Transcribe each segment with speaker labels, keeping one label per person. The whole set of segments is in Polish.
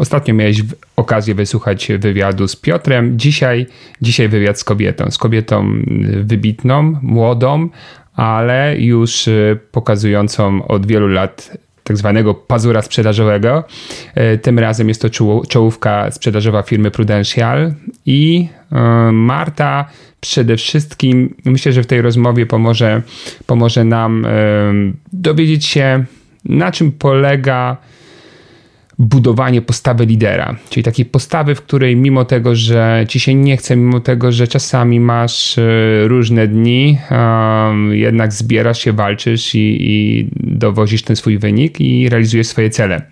Speaker 1: Ostatnio miałeś okazję wysłuchać wywiadu z Piotrem. Dzisiaj, dzisiaj wywiad z kobietą. Z kobietą wybitną, młodą, ale już y, pokazującą od wielu lat tak zwanego pazura sprzedażowego. Y, tym razem jest to czołówka sprzedażowa firmy Prudential i y, Marta przede wszystkim myślę, że w tej rozmowie pomoże, pomoże nam dowiedzieć się, na czym polega budowanie postawy lidera, czyli takiej postawy, w której mimo tego, że ci się nie chce, mimo tego, że czasami masz e, różne dni, jednak zbierasz się, walczysz i, i dowozisz ten swój wynik i realizujesz swoje cele.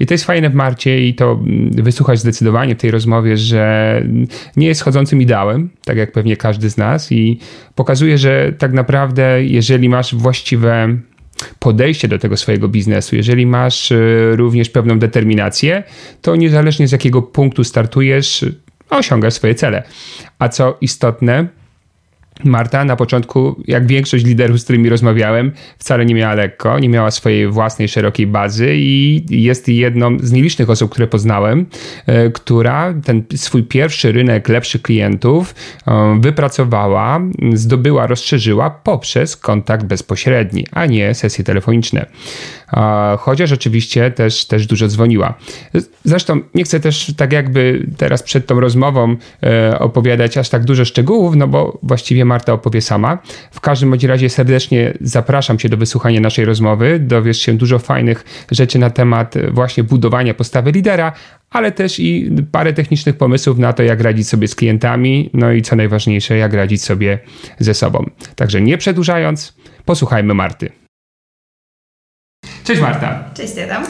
Speaker 1: I to jest fajne w Marcie i to mm, wysłuchać zdecydowanie w tej rozmowie, że nie jest chodzącym ideałem, tak jak pewnie każdy z nas i pokazuje, że tak naprawdę jeżeli masz właściwe podejście do tego swojego biznesu, jeżeli masz y, również pewną determinację, to niezależnie z jakiego punktu startujesz, osiągasz swoje cele. A co istotne, Marta na początku, jak większość liderów, z którymi rozmawiałem, wcale nie miała lekko, nie miała swojej własnej szerokiej bazy i jest jedną z nielicznych osób, które poznałem, e, która ten swój pierwszy rynek lepszych klientów e, wypracowała, zdobyła, rozszerzyła poprzez kontakt bezpośredni, a nie sesje telefoniczne chociaż oczywiście też, też dużo dzwoniła. Zresztą nie chcę też tak jakby teraz przed tą rozmową e, opowiadać aż tak dużo szczegółów, no bo właściwie Marta opowie sama. W każdym bądź razie serdecznie zapraszam Cię do wysłuchania naszej rozmowy. Dowiesz się dużo fajnych rzeczy na temat właśnie budowania postawy lidera, ale też i parę technicznych pomysłów na to, jak radzić sobie z klientami, no i co najważniejsze, jak radzić sobie ze sobą. Także nie przedłużając, posłuchajmy Marty. Cześć Marta.
Speaker 2: Cześć Adam.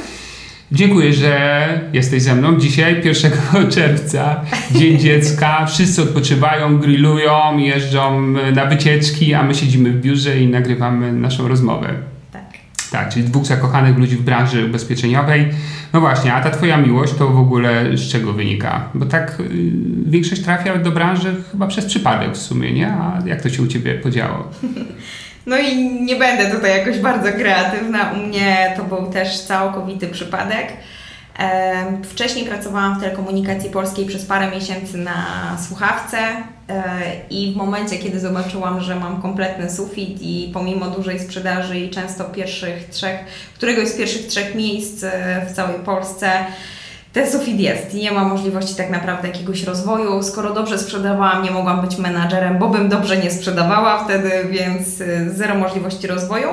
Speaker 1: Dziękuję, że jesteś ze mną. Dzisiaj, 1 czerwca, Dzień Dziecka. Wszyscy odpoczywają, grillują, jeżdżą na wycieczki, a my siedzimy w biurze i nagrywamy naszą rozmowę.
Speaker 2: Tak.
Speaker 1: Tak, czyli dwóch zakochanych ludzi w branży ubezpieczeniowej. No właśnie, a ta twoja miłość to w ogóle z czego wynika? Bo tak y, większość trafia do branży chyba przez przypadek w sumie, nie? A jak to się u ciebie podziało?
Speaker 2: No i nie będę tutaj jakoś bardzo kreatywna. U mnie to był też całkowity przypadek. Wcześniej pracowałam w telekomunikacji polskiej przez parę miesięcy na słuchawce e, i w momencie, kiedy zobaczyłam, że mam kompletny sufit i pomimo dużej sprzedaży i często pierwszych trzech, któregoś z pierwszych trzech miejsc e, w całej Polsce, ten sufit jest nie ma możliwości tak naprawdę jakiegoś rozwoju. Skoro dobrze sprzedawałam, nie mogłam być menadżerem, bo bym dobrze nie sprzedawała wtedy, więc y, zero możliwości rozwoju.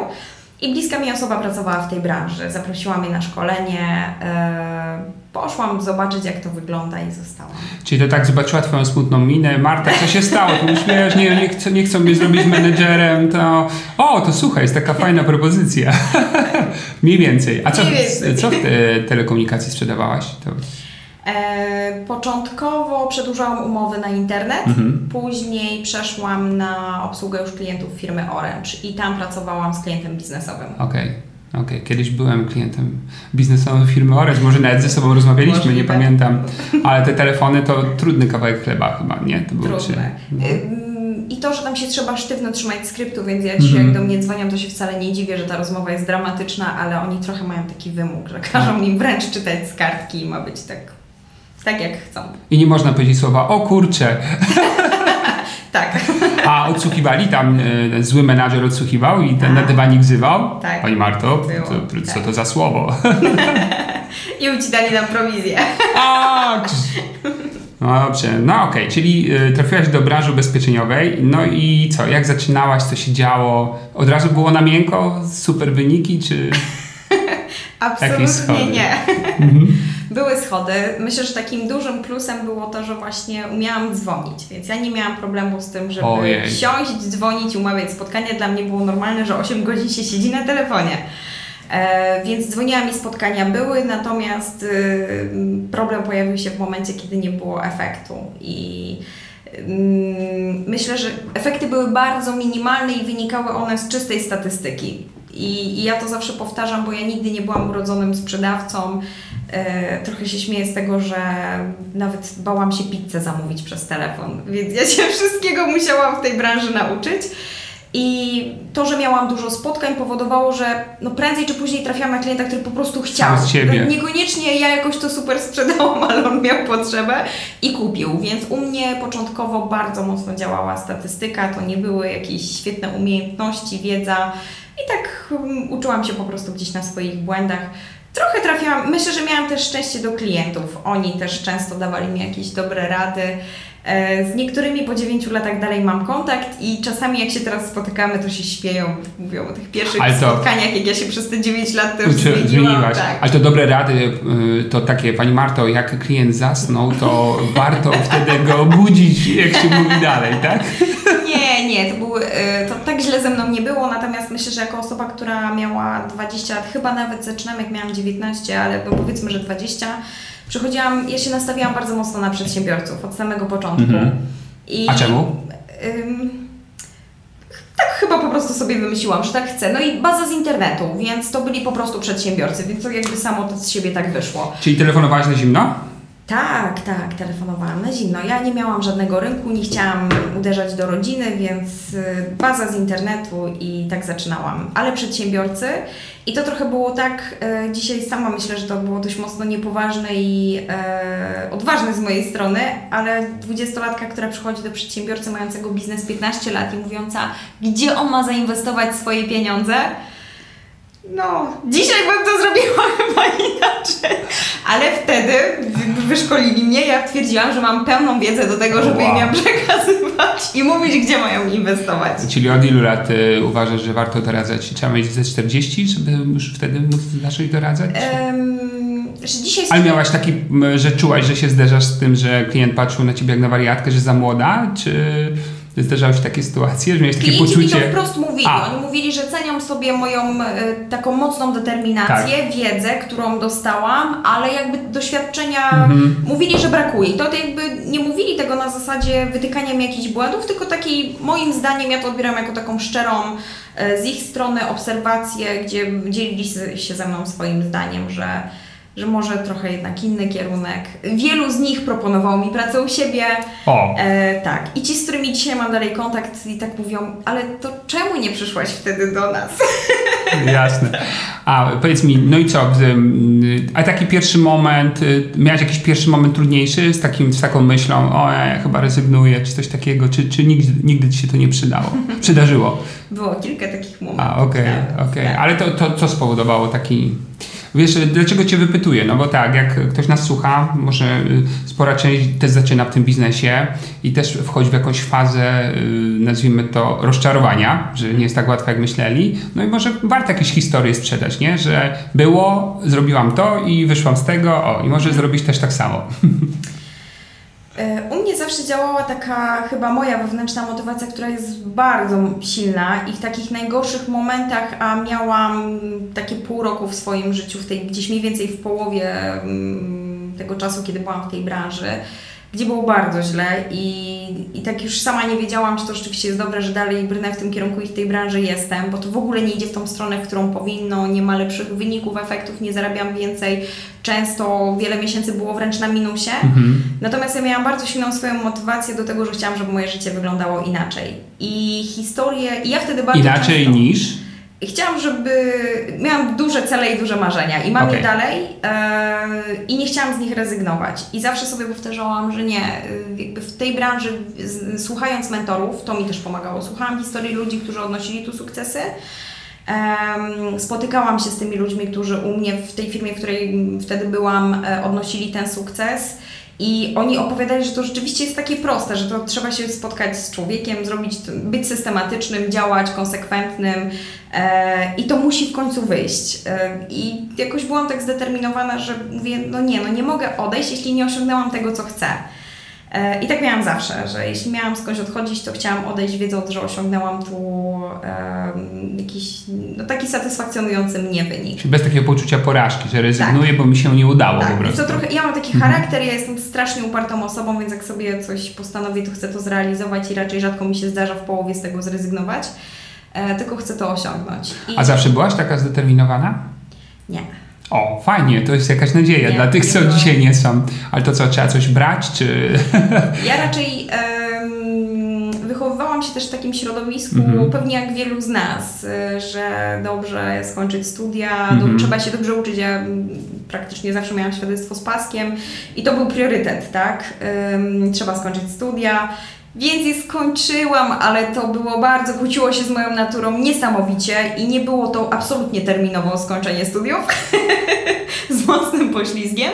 Speaker 2: I bliska mi osoba pracowała w tej branży. Zaprosiła mnie na szkolenie. Yy, poszłam zobaczyć, jak to wygląda i zostałam.
Speaker 1: Czyli to tak zobaczyła Twoją smutną minę. Marta, co się stało? Ty uśmiechasz, nie, nie, chcą, nie chcą mnie zrobić menedżerem. To o, to słuchaj, jest taka fajna propozycja. Mniej więcej. A co, więcej. co w te telekomunikacji sprzedawałaś? To...
Speaker 2: E, początkowo przedłużałam umowy na internet, mhm. później przeszłam na obsługę już klientów firmy Orange i tam pracowałam z klientem biznesowym.
Speaker 1: Okej. Okay. Okej, okay. kiedyś byłem klientem biznesowym firmy Orange, może nawet ze sobą rozmawialiśmy, nie pamiętam, ale te telefony to trudny kawałek chleba chyba, nie? To
Speaker 2: było Trudne. No. I to, że tam się trzeba sztywno trzymać skryptu, więc ja dzisiaj mm -hmm. jak do mnie dzwonią, to się wcale nie dziwię, że ta rozmowa jest dramatyczna, ale oni trochę mają taki wymóg, że każą tak. mi wręcz czytać z kartki i ma być tak tak jak chcą.
Speaker 1: I nie można powiedzieć słowa o kurcze.
Speaker 2: tak.
Speaker 1: A odsłuchiwali tam, e, zły menadżer odsłuchiwał i ten na tak. dywanik wzywał?
Speaker 2: Tak.
Speaker 1: Pani Marto, to, co tak. to za słowo?
Speaker 2: I ucinali nam prowizję.
Speaker 1: A, no dobrze, no okej, okay. czyli y, trafiłaś do branży ubezpieczeniowej, no i co, jak zaczynałaś, co się działo? Od razu było na miękko, super wyniki, czy...
Speaker 2: Absolutnie nie. Mhm. Były schody. Myślę, że takim dużym plusem było to, że właśnie umiałam dzwonić, więc ja nie miałam problemu z tym, żeby Ojej. siąść, dzwonić, umawiać spotkanie. Dla mnie było normalne, że 8 godzin się siedzi na telefonie. E, więc dzwoniłam i spotkania były, natomiast y, problem pojawił się w momencie, kiedy nie było efektu. I mm, myślę, że efekty były bardzo minimalne i wynikały one z czystej statystyki. I, I, ja to zawsze powtarzam, bo ja nigdy nie byłam urodzonym sprzedawcą. E, trochę się śmieję z tego, że nawet bałam się pizzę zamówić przez telefon, więc ja się wszystkiego musiałam w tej branży nauczyć. I to, że miałam dużo spotkań powodowało, że no prędzej czy później trafiałam na klienta, który po prostu chciał.
Speaker 1: Z siebie.
Speaker 2: Niekoniecznie ja jakoś to super sprzedałam, ale on miał potrzebę i kupił. Więc u mnie początkowo bardzo mocno działała statystyka. To nie były jakieś świetne umiejętności, wiedza. I tak um, uczyłam się po prostu gdzieś na swoich błędach. Trochę trafiłam, myślę, że miałam też szczęście do klientów. Oni też często dawali mi jakieś dobre rady. E, z niektórymi po 9 latach dalej mam kontakt i czasami jak się teraz spotykamy, to się śmieją, mówią o tych pierwszych to, spotkaniach, jak ja się przez te 9 lat też zmieniłam. Zmieniłaś.
Speaker 1: Tak. Ale to dobre rady, y, to takie, Pani Marto, jak klient zasnął, to warto wtedy go obudzić, jak się mówi dalej, tak?
Speaker 2: Nie, nie, to, był, y, to tak źle ze mną nie było, natomiast myślę, że jako osoba, która miała 20 lat, chyba nawet zaczynam jak miałam 19, ale powiedzmy, że 20, przychodziłam, ja się nastawiałam bardzo mocno na przedsiębiorców od samego początku. Mhm.
Speaker 1: I, A czemu?
Speaker 2: Ym, tak chyba po prostu sobie wymyśliłam, że tak chcę. No i baza z internetu, więc to byli po prostu przedsiębiorcy, więc to jakby samo to z siebie tak wyszło.
Speaker 1: Czyli telefonowałaś na zimno?
Speaker 2: Tak, tak, telefonowałam na zimno. Ja nie miałam żadnego rynku, nie chciałam uderzać do rodziny, więc y, baza z internetu i tak zaczynałam. Ale przedsiębiorcy i to trochę było tak, e, dzisiaj sama myślę, że to było dość mocno niepoważne i e, odważne z mojej strony, ale dwudziestolatka, która przychodzi do przedsiębiorcy mającego biznes 15 lat i mówiąca, gdzie on ma zainwestować swoje pieniądze, no, dzisiaj bym to zrobiła chyba inaczej. Ale wtedy wyszkolili mnie, ja twierdziłam, że mam pełną wiedzę do tego, żeby wow. im ją przekazywać i mówić, gdzie mają inwestować.
Speaker 1: Czyli od ilu lat y, uważasz, że warto doradzać? Trzeba mieć ze 40, żeby już wtedy móc zacząć doradzać? Um,
Speaker 2: że dzisiaj
Speaker 1: Ale miałaś taki, że czułaś, że się zderzasz z tym, że klient patrzył na ciebie jak na wariatkę, że za młoda, czy Zdarzały się takie sytuacje, że miałeś takie Klienci poczucie...
Speaker 2: to wprost mówili. A. Oni mówili, że cenią sobie moją e, taką mocną determinację, tak. wiedzę, którą dostałam, ale jakby doświadczenia mhm. mówili, że brakuje. I to jakby nie mówili tego na zasadzie wytykania mi jakichś błędów, tylko taki, moim zdaniem, ja to odbieram jako taką szczerą e, z ich strony obserwację, gdzie dzielili się ze mną swoim zdaniem, że że może trochę jednak inny kierunek. Wielu z nich proponowało mi pracę u siebie.
Speaker 1: O.
Speaker 2: E, tak. I ci, z którymi dzisiaj mam dalej kontakt i tak mówią, ale to czemu nie przyszłaś wtedy do nas?
Speaker 1: Jasne. A powiedz mi, no i co? A taki pierwszy moment, y, miałeś jakiś pierwszy moment trudniejszy z, takim, z taką myślą, o ja chyba rezygnuję, czy coś takiego, czy, czy nigdy, nigdy ci się to nie przydało? Przydarzyło?
Speaker 2: Było kilka takich momentów.
Speaker 1: A, okej, okay, tak, okej. Okay. Ale to, to co spowodowało taki Wiesz, dlaczego Cię wypytuję? No bo tak, jak ktoś nas słucha, może y, spora część też zaczyna w tym biznesie i też wchodzi w jakąś fazę, y, nazwijmy to, rozczarowania, że nie jest tak łatwo, jak myśleli. No i może warto jakieś historie sprzedać, nie? Że było, zrobiłam to i wyszłam z tego, o, i może zrobić też tak samo.
Speaker 2: E, u mnie zawsze działała taka chyba moja wewnętrzna motywacja, która jest bardzo silna i w takich najgorszych momentach, a miałam takie pół roku w swoim życiu, w tej, gdzieś mniej więcej w połowie mm, tego czasu, kiedy byłam w tej branży, gdzie było bardzo źle i, i tak już sama nie wiedziałam, czy to rzeczywiście jest dobre, że dalej brnę w tym kierunku i w tej branży jestem, bo to w ogóle nie idzie w tą stronę, w którą powinno, nie ma lepszych wyników, efektów, nie zarabiam więcej. Często wiele miesięcy było wręcz na minusie. Mhm. Natomiast ja miałam bardzo silną swoją motywację do tego, że chciałam, żeby moje życie wyglądało inaczej. I historię, i ja wtedy bardzo
Speaker 1: Inaczej
Speaker 2: często,
Speaker 1: niż?
Speaker 2: Chciałam, żeby. Miałam duże cele i duże marzenia i mam okay. je dalej yy, i nie chciałam z nich rezygnować. I zawsze sobie powtarzałam, że nie. Yy, jakby w tej branży, z, słuchając mentorów, to mi też pomagało. Słuchałam historii ludzi, którzy odnosili tu sukcesy. Um, spotykałam się z tymi ludźmi, którzy u mnie w tej firmie, w której wtedy byłam, e, odnosili ten sukces I oni opowiadali, że to rzeczywiście jest takie proste, że to trzeba się spotkać z człowiekiem, zrobić, być systematycznym, działać konsekwentnym e, i to musi w końcu wyjść. E, I jakoś byłam tak zdeterminowana, że mówię, no nie, no nie mogę odejść, jeśli nie osiągnęłam tego, co chcę. E, I tak miałam zawsze, że jeśli miałam skądś odchodzić, to chciałam odejść wiedząc, że osiągnęłam tu jakiś no, taki satysfakcjonujący mnie wynik.
Speaker 1: Czyli bez takiego poczucia porażki, że rezygnuję, tak. bo mi się nie udało
Speaker 2: tak.
Speaker 1: po prostu.
Speaker 2: To trochę, ja mam taki mhm. charakter, ja jestem strasznie upartą osobą, więc jak sobie coś postanowię, to chcę to zrealizować i raczej rzadko mi się zdarza w połowie z tego zrezygnować, e, tylko chcę to osiągnąć.
Speaker 1: I... A zawsze byłaś taka zdeterminowana?
Speaker 2: Nie.
Speaker 1: O, fajnie, to jest jakaś nadzieja nie, dla tych, co dzisiaj nie są. Ale to co, trzeba coś brać, czy...
Speaker 2: Ja raczej um, wychowywałam się też w takim środowisku, mm -hmm. pewnie jak wielu z nas, y, że dobrze skończyć studia, mm -hmm. trzeba się dobrze uczyć. Ja praktycznie zawsze miałam świadectwo z paskiem i to był priorytet, tak? Um, trzeba skończyć studia. Więc je skończyłam, ale to było bardzo, kłóciło się z moją naturą niesamowicie i nie było to absolutnie terminowo skończenie studiów, z mocnym poślizgiem.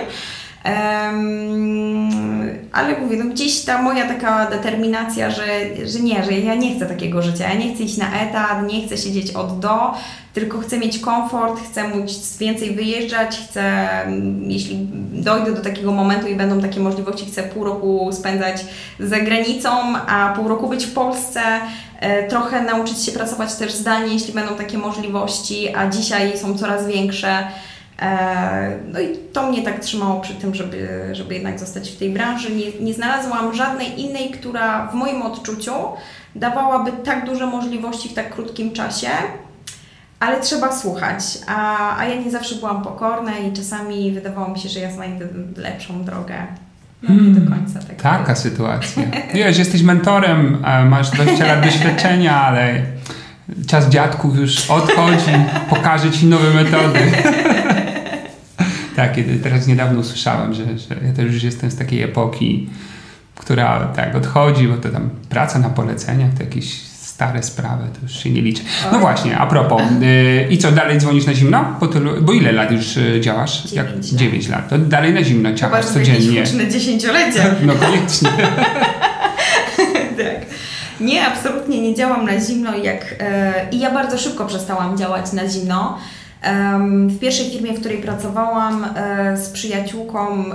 Speaker 2: Um, ale mówię, no gdzieś ta moja taka determinacja, że, że nie, że ja nie chcę takiego życia, ja nie chcę iść na etat, nie chcę siedzieć od do, tylko chcę mieć komfort, chcę móc więcej wyjeżdżać, chcę, jeśli dojdę do takiego momentu i będą takie możliwości, chcę pół roku spędzać za granicą, a pół roku być w Polsce, e, trochę nauczyć się pracować też zdalnie, jeśli będą takie możliwości, a dzisiaj są coraz większe. E, no i to mnie tak trzymało przy tym, żeby, żeby jednak zostać w tej branży. Nie, nie znalazłam żadnej innej, która w moim odczuciu dawałaby tak duże możliwości w tak krótkim czasie, ale trzeba słuchać. A, a ja nie zawsze byłam pokorna i czasami wydawało mi się, że ja znajdę lepszą drogę. No nie do końca tak.
Speaker 1: Taka sytuacja. Wiesz, jesteś mentorem, masz 20 lat doświadczenia, ale czas dziadków już odchodzi, pokażę Ci nowe metody. Tak, teraz niedawno usłyszałem, że, że ja też już jestem z takiej epoki, która tak odchodzi, bo to tam praca na poleceniach, to jakieś stare sprawy, to już się nie liczy. No właśnie, a propos, yy, i co, dalej dzwonisz na zimno? Bo, tylu, bo ile lat już y, działasz?
Speaker 2: 9 lat.
Speaker 1: 9 lat. To dalej na zimno działasz codziennie.
Speaker 2: Chyba dziesięciolecie.
Speaker 1: No koniecznie.
Speaker 2: tak. Nie, absolutnie nie działam na zimno jak, e, i ja bardzo szybko przestałam działać na zimno. W pierwszej firmie, w której pracowałam e, z przyjaciółką,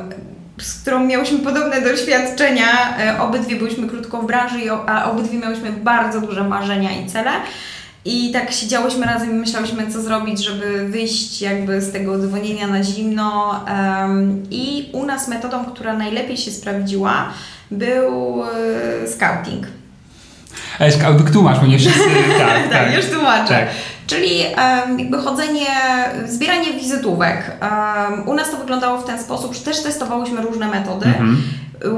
Speaker 2: z którą miałyśmy podobne doświadczenia. E, obydwie byliśmy krótko w branży, a obydwie miałyśmy bardzo duże marzenia i cele. I tak siedziałyśmy razem i myślałyśmy, co zrobić, żeby wyjść jakby z tego dzwonienia na zimno. I u nas metodą, która najlepiej się sprawdziła, był e, scouting.
Speaker 1: Scouting tłumacz, bo nie wszyscy...
Speaker 2: tak, tak, tak, już tłumaczę. Tak. Czyli jakby chodzenie, zbieranie wizytówek. U nas to wyglądało w ten sposób, że też testowałyśmy różne metody. Mhm.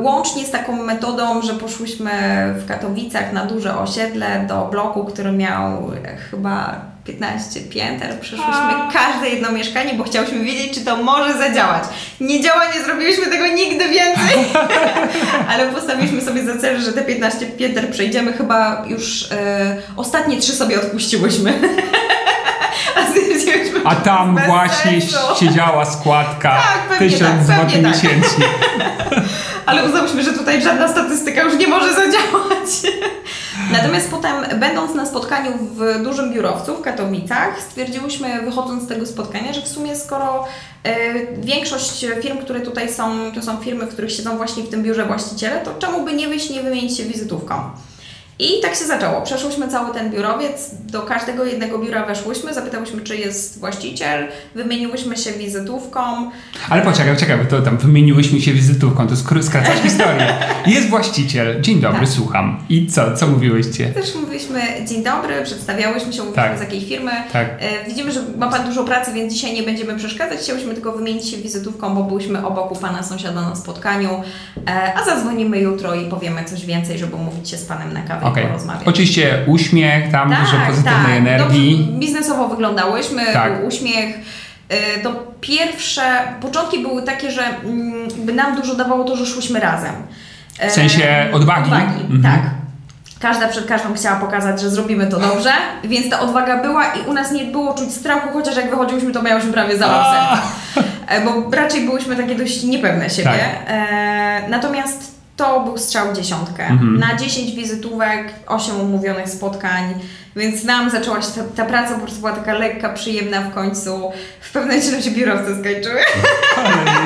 Speaker 2: Łącznie z taką metodą, że poszłyśmy w Katowicach na duże osiedle do bloku, który miał chyba 15 pięter. Przeszłyśmy każde jedno mieszkanie, bo chciałyśmy wiedzieć, czy to może zadziałać. Nie działa, nie zrobiliśmy tego nigdy więcej, ale postawiliśmy sobie za cel, że te 15 pięter przejdziemy. Chyba już y, ostatnie trzy sobie odpuściłyśmy.
Speaker 1: A, A tam właśnie sensu. siedziała składka tak, 1000 tak, zł tak. miesięcznie.
Speaker 2: Ale uznałyśmy, że tutaj żadna statystyka już nie może zadziałać. Natomiast potem, będąc na spotkaniu w dużym biurowcu w Katowicach, stwierdziłyśmy, wychodząc z tego spotkania, że w sumie skoro y, większość firm, które tutaj są, to są firmy, w których siedzą właśnie w tym biurze właściciele, to czemu by nie wyjść, nie wymienić się wizytówką? I tak się zaczęło. Przeszłyśmy cały ten biurowiec, do każdego jednego biura weszłyśmy, zapytałyśmy, czy jest właściciel, wymieniłyśmy się wizytówką.
Speaker 1: Ale poczekaj, czekaj, bo to tam wymieniłyśmy się wizytówką, to skracasz historię. Jest właściciel, dzień dobry, tak. słucham. I co, co mówiłyście?
Speaker 2: Też mówiliśmy dzień dobry, przedstawiałyśmy się, mówiliśmy tak. z jakiej firmy. Tak. E, widzimy, że ma Pan dużo pracy, więc dzisiaj nie będziemy przeszkadzać. Chciałyśmy tylko wymienić się wizytówką, bo byliśmy obok u Pana sąsiada na spotkaniu, e, a zadzwonimy jutro i powiemy coś więcej, żeby umówić się z Panem na kawę okay. porozmawiać.
Speaker 1: Oczywiście uśmiech, tam tak, dużo pozytywnej tak. energii.
Speaker 2: Dobrze, biznesowo wyglądałyśmy, tak. uśmiech. Y, to pierwsze początki były takie, że mm, by nam dużo dawało to, że szłyśmy razem.
Speaker 1: W sensie odwagi?
Speaker 2: Odwagi, mhm. tak. Każda przed każdą chciała pokazać, że zrobimy to dobrze, więc ta odwaga była i u nas nie było czuć strachu, chociaż jak wychodziłyśmy, to miałyśmy prawie serca. e, bo raczej byłyśmy takie dość niepewne siebie. Tak. E, natomiast to był strzał w dziesiątkę. Mhm. Na 10 wizytówek, 8 umówionych spotkań, więc nam zaczęła się ta, ta, praca po prostu była taka lekka, przyjemna w końcu. W pewnym momencie nam się biurowce skończyły.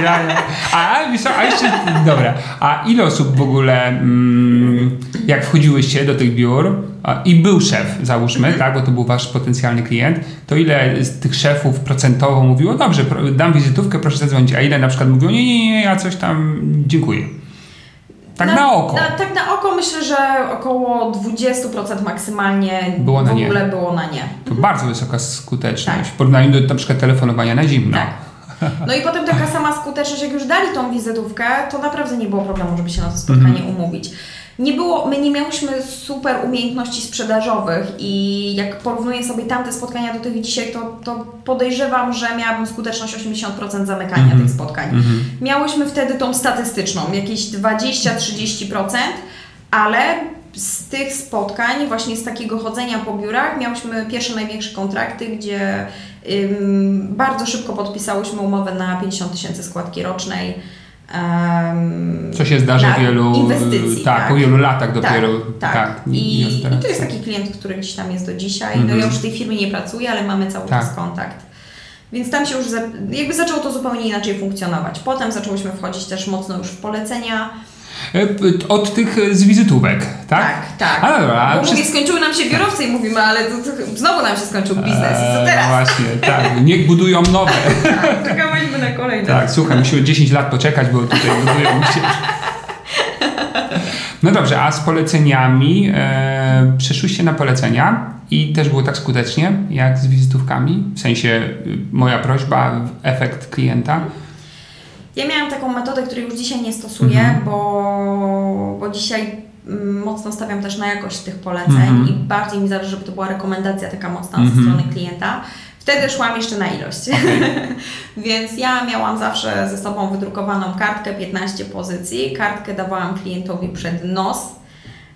Speaker 1: Ja, ja. A, a jeszcze, dobra, a ile osób w ogóle, mm, jak wchodziłyście do tych biur i był szef, załóżmy, mhm. tak, bo to był wasz potencjalny klient, to ile z tych szefów procentowo mówiło, dobrze, dam wizytówkę, proszę zadzwonić, a ile na przykład mówiło, nie, nie, nie, ja coś tam, dziękuję. Tak na, na oko.
Speaker 2: Na, tak na oko myślę, że około 20% maksymalnie było w ogóle nie. było na nie.
Speaker 1: To mhm. bardzo wysoka skuteczność tak. w porównaniu do na przykład telefonowania na zimno. Tak.
Speaker 2: No i potem taka sama skuteczność, jak już dali tą wizytówkę, to naprawdę nie było problemu, żeby się na to spotkanie mhm. umówić nie było, my nie miałyśmy super umiejętności sprzedażowych i jak porównuję sobie tamte spotkania do tych dzisiaj, to, to podejrzewam, że miałabym skuteczność 80% zamykania mm -hmm. tych spotkań. Mm -hmm. Miałyśmy wtedy tą statystyczną, jakieś 20-30%, ale z tych spotkań, właśnie z takiego chodzenia po biurach, miałyśmy pierwsze największe kontrakty, gdzie ym, bardzo szybko podpisałyśmy umowę na 50 tysięcy składki rocznej
Speaker 1: Um, Co się zdarza wielu inwestycji. Tak, tak, po wielu latach dopiero.
Speaker 2: Tak, tak. tak. I, I, to jest taki klient, który gdzieś tam jest do dzisiaj. Mm -hmm. No ja już w tej firmie nie pracuję, ale mamy cały tak. czas kontakt. Więc tam się już jakby zaczęło to zupełnie inaczej funkcjonować. Potem zaczęłyśmy wchodzić też mocno już w polecenia
Speaker 1: E, od tych e, z wizytówek, tak?
Speaker 2: Tak, tak. A, dobra, Bo mówię, skończyły nam się biurowce i mówimy, ale to, to znowu nam się skończył biznes. Co teraz?
Speaker 1: właśnie, tak. Niech budują nowe.
Speaker 2: tak, czekaliśmy na kolejne.
Speaker 1: Tak, słuchaj, musimy 10 lat poczekać, bo tutaj budują się. No dobrze, a z poleceniami e, przeszłyście na polecenia i też było tak skutecznie jak z wizytówkami? W sensie y, moja prośba, efekt klienta?
Speaker 2: Ja miałam taką metodę, której już dzisiaj nie stosuję, mhm. bo, bo dzisiaj mm, mocno stawiam też na jakość tych poleceń mhm. i bardziej mi zależy, żeby to była rekomendacja taka mocna mhm. ze strony klienta. Wtedy szłam jeszcze na ilość. Okay. Więc ja miałam zawsze ze sobą wydrukowaną kartkę 15 pozycji. Kartkę dawałam klientowi przed nos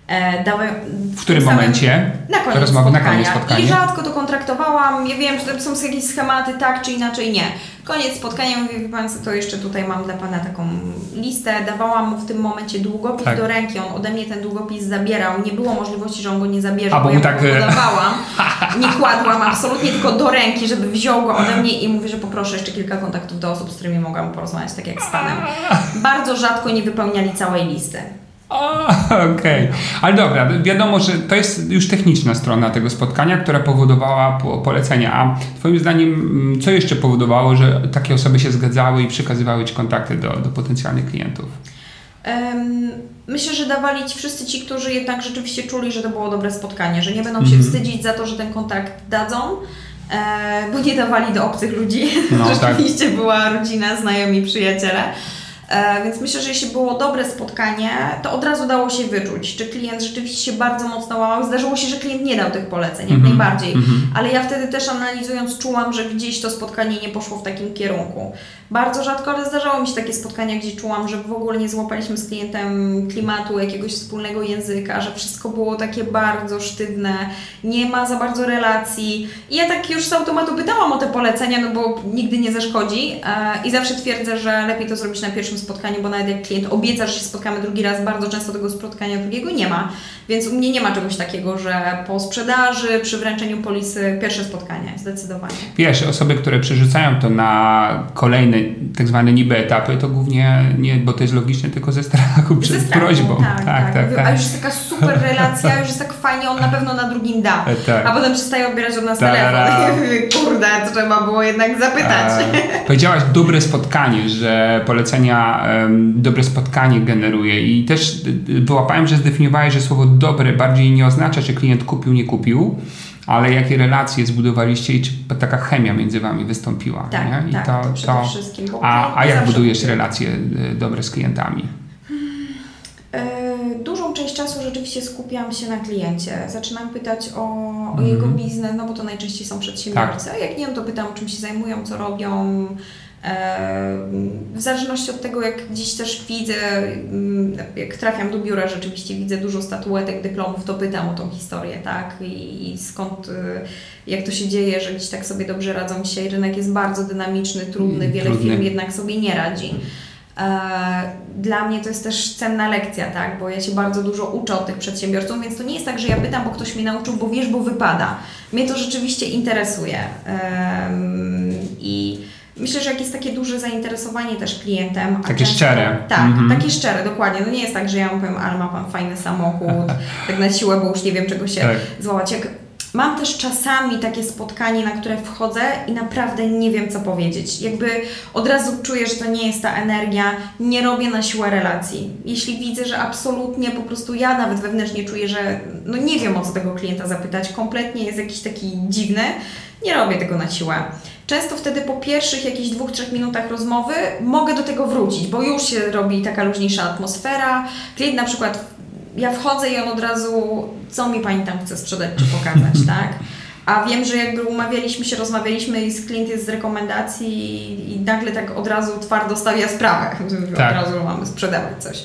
Speaker 1: E, dały, w którym momencie?
Speaker 2: Na koniec, rozmowy, na koniec spotkania. I rzadko to kontraktowałam. Ja wiem, że są jakieś schematy, tak czy inaczej nie. Koniec spotkania, mówię, wie Pan co, to jeszcze tutaj mam dla Pana taką listę. Dawałam mu w tym momencie długopis tak. do ręki. On ode mnie ten długopis zabierał. Nie było możliwości, że on go nie zabierze, A, bo, bo ja tak... go e, dawałam. Nie kładłam absolutnie tylko do ręki, żeby wziął go ode mnie i mówię, że poproszę jeszcze kilka kontaktów do osób, z którymi mogłam porozmawiać, tak jak z Panem. Bardzo rzadko nie wypełniali całej listy.
Speaker 1: Okej, okay. ale dobra, wiadomo, że to jest już techniczna strona tego spotkania, która powodowała polecenia. A Twoim zdaniem, mm, co jeszcze powodowało, że takie osoby się zgadzały i przekazywały Ci kontakty do, do potencjalnych klientów?
Speaker 2: Myślę, że dawali ci wszyscy ci, którzy jednak rzeczywiście czuli, że to było dobre spotkanie, że nie będą się mm -hmm. wstydzić za to, że ten kontakt dadzą. E, bo nie dawali do obcych ludzi. No, Rzeczywiście tak. była rodzina, znajomi, przyjaciele. E, więc myślę, że jeśli było dobre spotkanie, to od razu dało się wyczuć, czy klient rzeczywiście się bardzo mocno łamał. Zdarzyło się, że klient nie dał tych poleceń, jak -hmm. najbardziej. -hmm. Ale ja wtedy też analizując czułam, że gdzieś to spotkanie nie poszło w takim kierunku. Bardzo rzadko, ale zdarzało mi się takie spotkania, gdzie czułam, że w ogóle nie złapaliśmy z klientem klimatu, jakiegoś wspólnego języka, że wszystko było takie bardzo sztywne, nie ma za bardzo relacji. I ja tak już z automatu pytałam o te polecenia, no bo nigdy nie zaszkodzi e, i zawsze twierdzę, że lepiej to zrobić na pierwszym spotkaniu, bo nawet jak klient obieca, że się spotkamy drugi raz, bardzo często tego spotkania drugiego nie ma. Więc u mnie nie ma czegoś takiego, że po sprzedaży, przy wręczeniu polisy pierwsze spotkanie, zdecydowanie.
Speaker 1: Wiesz, osoby, które przerzucają to na kolejne tak zwane niby etapy, to głównie nie, bo to jest logiczne, tylko ze strachu przed ze strachu, prośbą.
Speaker 2: Tak, tak, tak, tak, A już jest taka super relacja, już jest tak fajnie, on na pewno na drugim da. E, tak. A potem przestaje odbierać od nas Ta, telefon. Kurde, trzeba było jednak zapytać.
Speaker 1: A, powiedziałaś dobre spotkanie, że polecenia dobre spotkanie generuje i też wyłapałem, że zdefiniowałeś, że słowo dobre bardziej nie oznacza, czy klient kupił, nie kupił, ale jakie relacje zbudowaliście i czy taka chemia między wami wystąpiła.
Speaker 2: Tak,
Speaker 1: nie?
Speaker 2: I tak, to, to przede to, wszystkim.
Speaker 1: A, a jak budujesz relacje y, dobre z klientami?
Speaker 2: E, dużą część czasu rzeczywiście skupiam się na kliencie. Zaczynam pytać o, o mm. jego biznes, no bo to najczęściej są przedsiębiorcy. Tak. A jak nie wiem, to pytam, czym się zajmują, co robią, W zależności od tego, jak dziś też widzę, mm, jak trafiam do biura, rzeczywiście widzę dużo statuetek, dyplomów, to pytam o tą historię, tak? I, skąd, y, jak to się dzieje, że dziś tak sobie dobrze radzą. Dzisiaj rynek jest bardzo dynamiczny, trudny, mm, wiele Trudny. firm jednak sobie nie radzi. E, dla mnie to jest też cenna lekcja, tak? Bo ja się bardzo dużo uczę od tych przedsiębiorców, więc to nie jest tak, że ja pytam, bo ktoś mnie nauczył, bo wiesz, bo wypada. Mnie to rzeczywiście interesuje. I Myślę, że jak jest takie duże zainteresowanie też klientem.
Speaker 1: takie często, szczere.
Speaker 2: Tak, mm -hmm. takie szczere, dokładnie. No nie jest tak, że ja mu powiem, ale ma Pan fajny samochód, tak na siłę, bo już nie wiem czego się tak. Jak Mam też czasami takie spotkanie, na które wchodzę i naprawdę nie wiem, co powiedzieć. Jakby od razu czuję, że to nie jest ta energia, nie robię na siłę relacji. Jeśli widzę, że absolutnie po prostu ja nawet wewnętrznie czuję, że no nie wiem o co tego klienta zapytać, kompletnie jest jakiś taki dziwny, nie robię tego na siłę. Często wtedy po pierwszych jakichś dwóch, trzech minutach rozmowy mogę do tego wrócić, bo już się robi taka luźniejsza atmosfera. Klient na przykład, ja wchodzę i on od razu, co mi Pani tam chce sprzedać czy pokazać, tak? A wiem, że jakby umawialiśmy się, rozmawialiśmy i klient jest z rekomendacji i, i nagle tak od razu twardo stawia sprawę, tak. od razu mamy sprzedawać coś.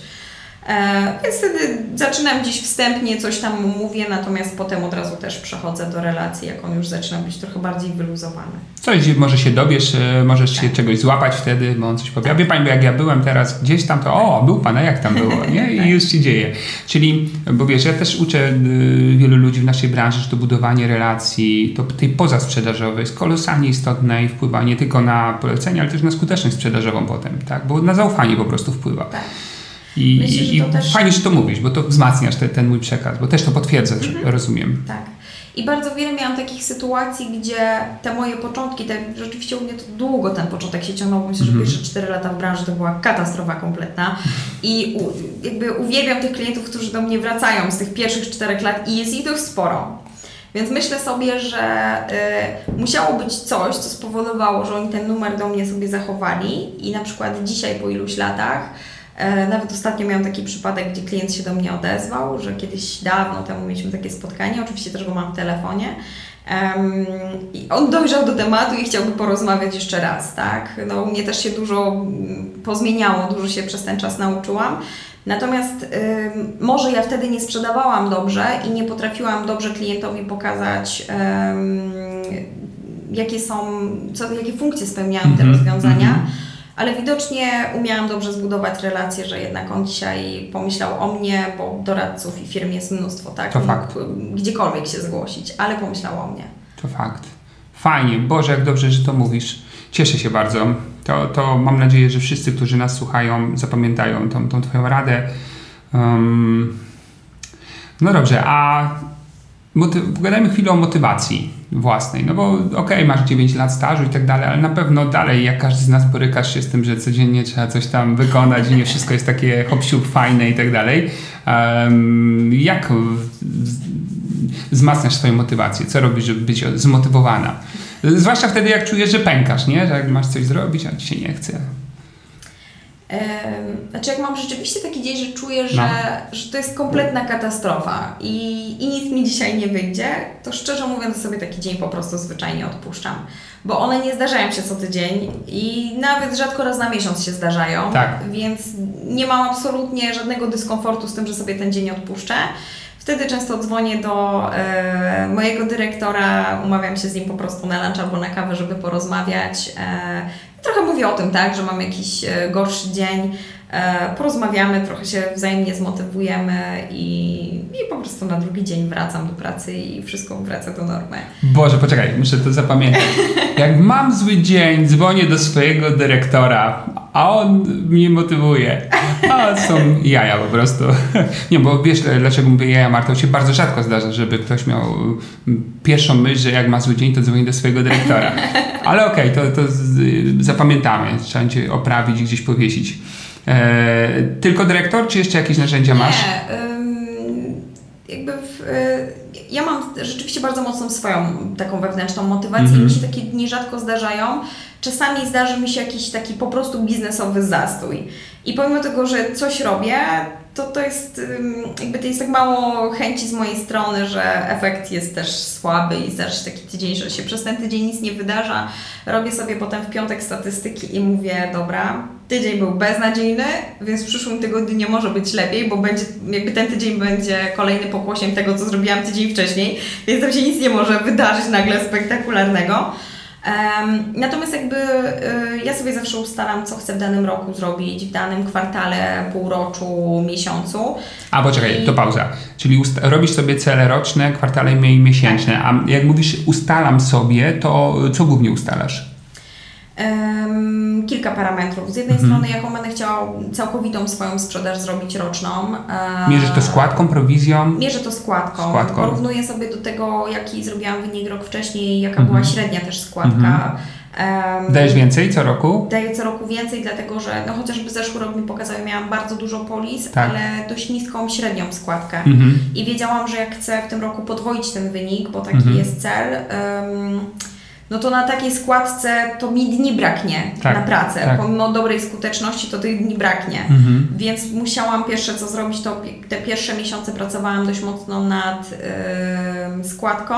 Speaker 2: E, więc wtedy zaczynam gdzieś wstępnie, coś tam mówię, natomiast potem od razu też przechodzę do relacji, jak on już zaczyna być trochę bardziej wyluzowany.
Speaker 1: Coś może się dowiesz, e, możesz tak. się czegoś złapać wtedy, bo on coś powie. Tak. Wie Pani, bo jak ja byłem teraz gdzieś tam, to o, był Pan, a jak tam było, nie? I tak. już się dzieje. Czyli, bo wiesz, ja też uczę y, wielu ludzi w naszej branży, że to budowanie relacji, to tej pozasprzedażowej jest kolosalnie istotne i wpływa nie tylko na polecenie, ale też na skuteczność sprzedażową potem, tak? Bo na zaufanie po prostu wpływa. Tak. I, Myślę, i też... fajnie, że to mówisz, bo to wzmacniasz te, ten mój przekaz, bo też to potwierdzasz, mhm. rozumiem.
Speaker 2: Tak. I bardzo wiele miałam takich sytuacji, gdzie te moje początki, te, rzeczywiście u mnie to długo ten początek się ciągnął, myślę, że mm. pierwsze 4 lata w branży to była katastrofa kompletna. I u, jakby uwielbiam tych klientów, którzy do mnie wracają z tych pierwszych 4 lat i jest ich dość sporo. Więc myślę sobie, że y, musiało być coś, co spowodowało, że oni ten numer do mnie sobie zachowali i na przykład dzisiaj po iluś latach nawet ostatnio miałam taki przypadek, gdzie klient się do mnie odezwał, że kiedyś dawno temu mieliśmy takie spotkanie, oczywiście też go mam w telefonie. Um, I on dojrzał do tematu i chciałby porozmawiać jeszcze raz, tak? No, u mnie też się dużo mm, pozmieniało, dużo się przez ten czas nauczyłam. Natomiast ym, może ja wtedy nie sprzedawałam dobrze i nie potrafiłam dobrze klientowi pokazać, ym, jakie są, co, jakie funkcje spełniają te mm -hmm, rozwiązania. Mm -hmm ale widocznie umiałam dobrze zbudować relacje, że jednak on dzisiaj pomyślał o mnie, bo doradców i firm jest mnóstwo, tak?
Speaker 1: To fakt.
Speaker 2: Gdziekolwiek się zgłosić, ale pomyślał o mnie.
Speaker 1: To fakt. Fajnie. Boże, jak dobrze, że to mówisz. Cieszę się bardzo. To, to mam nadzieję, że wszyscy, którzy nas słuchają, zapamiętają tą, tą Twoją radę. Um, no dobrze, a pogadajmy chwilę o motywacji własnej. No bo okej, okay, masz 9 lat stażu i tak dalej, ale na pewno dalej, jak każdy z nas borykasz się z tym, że codziennie trzeba coś tam wykonać i nie wszystko jest takie hop fajne i tak dalej. Um, jak wzmacniasz swoją motywację? Co robisz, żeby być zmotywowana? Zwłaszcza wtedy, jak czujesz, że pękasz, nie? Że jak masz coś zrobić, a ci się nie chce.
Speaker 2: Znaczy, jak mam rzeczywiście taki dzień, że czuję, że, no. że to jest kompletna katastrofa i, i nic mi dzisiaj nie wyjdzie, to szczerze mówiąc sobie taki dzień po prostu zwyczajnie odpuszczam. Bo one nie zdarzają się co tydzień i nawet rzadko raz na miesiąc się zdarzają, tak. więc nie mam absolutnie żadnego dyskomfortu z tym, że sobie ten dzień odpuszczę. Wtedy często dzwonię do e, mojego dyrektora, umawiam się z nim po prostu na lunch albo na kawę, żeby porozmawiać. E, trochę mówię o tym, tak, że mam jakiś e, gorszy dzień, porozmawiamy, trochę się wzajemnie zmotywujemy i, i po prostu na drugi dzień wracam do pracy i wszystko wraca do normy.
Speaker 1: Boże, poczekaj, muszę to zapamiętać. Jak mam zły dzień, dzwonię do swojego dyrektora, a on mnie motywuje. A są jaja po prostu. Nie, bo wiesz, dlaczego mówię jaja, Marta? Się bardzo rzadko zdarza, żeby ktoś miał pierwszą myśl, że jak ma zły dzień, to dzwoni do swojego dyrektora. Ale okej, okay, to, to zapamiętamy. Trzeba cię oprawić i gdzieś powiesić. E, tylko dyrektor, czy jeszcze jakieś narzędzia masz?
Speaker 2: Nie, ym, jakby w, y, ja mam rzeczywiście bardzo mocną swoją taką wewnętrzną motywację mm -hmm. i mi się takie dni rzadko zdarzają. Czasami zdarzy mi się jakiś taki po prostu biznesowy zastój. I pomimo tego, że coś robię, to, to jest jakby to jest tak mało chęci z mojej strony, że efekt jest też słaby i zdarzy taki tydzień, że się przez ten tydzień nic nie wydarza. Robię sobie potem w piątek statystyki i mówię, dobra, tydzień był beznadziejny, więc w przyszłym tygodniu nie może być lepiej, bo będzie, jakby ten tydzień będzie kolejny pokłosiem tego, co zrobiłam tydzień wcześniej, więc tam się nic nie może wydarzyć nagle spektakularnego. Natomiast jakby y, ja sobie zawsze ustalam, co chcę w danym roku zrobić, w danym kwartale, półroczu, miesiącu.
Speaker 1: A poczekaj, I... to pauza. Czyli robisz sobie cele roczne, kwartale i miesięczne. Tak. A jak mówisz ustalam sobie, to co głównie ustalasz?
Speaker 2: Um, kilka parametrów. Z jednej mhm. strony, jaką będę chciała całkowitą swoją sprzedaż zrobić roczną.
Speaker 1: Mierzę to składką, prowizją?
Speaker 2: Mierzę to składką. składką. Porównuję sobie do tego, jaki zrobiłam wynik rok wcześniej, jaka mhm. była średnia też składka.
Speaker 1: Um, Dajesz więcej co roku?
Speaker 2: Daję co roku więcej, dlatego że no chociażby zeszły rok mi pokazał, miałam bardzo dużo polis, tak. ale dość niską średnią składkę. Mhm. I wiedziałam, że jak chcę w tym roku podwoić ten wynik, bo taki mhm. jest cel. Um, no to na takiej składce to mi dni braknie tak, na pracę. Tak. Pomimo dobrej skuteczności to tych dni braknie. Mhm. Więc musiałam pierwsze co zrobić, to te pierwsze miesiące pracowałam dość mocno nad yy, składką.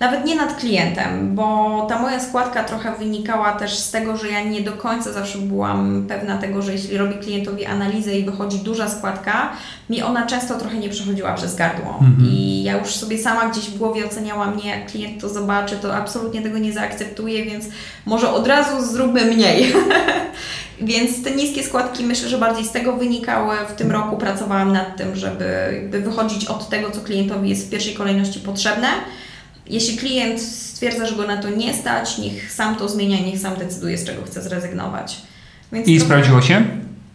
Speaker 2: Nawet nie nad klientem, bo ta moja składka trochę wynikała też z tego, że ja nie do końca zawsze byłam pewna tego, że jeśli robi klientowi analizę i wychodzi duża składka, mi ona często trochę nie przechodziła przez gardło. Mhm. I ja już sobie sama gdzieś w głowie oceniałam, nie, jak klient to zobaczy, to absolutnie tego nie zaakceptuje, więc może od razu zróbmy mniej. Więc te niskie składki myślę, że bardziej z tego wynikały. W tym roku pracowałam nad tym, żeby wychodzić od tego, co klientowi jest w pierwszej kolejności potrzebne jeśli klient stwierdza, że go na to nie stać, niech sam to zmienia, niech sam decyduje, z czego chce zrezygnować.
Speaker 1: Więc I sprawdziło się?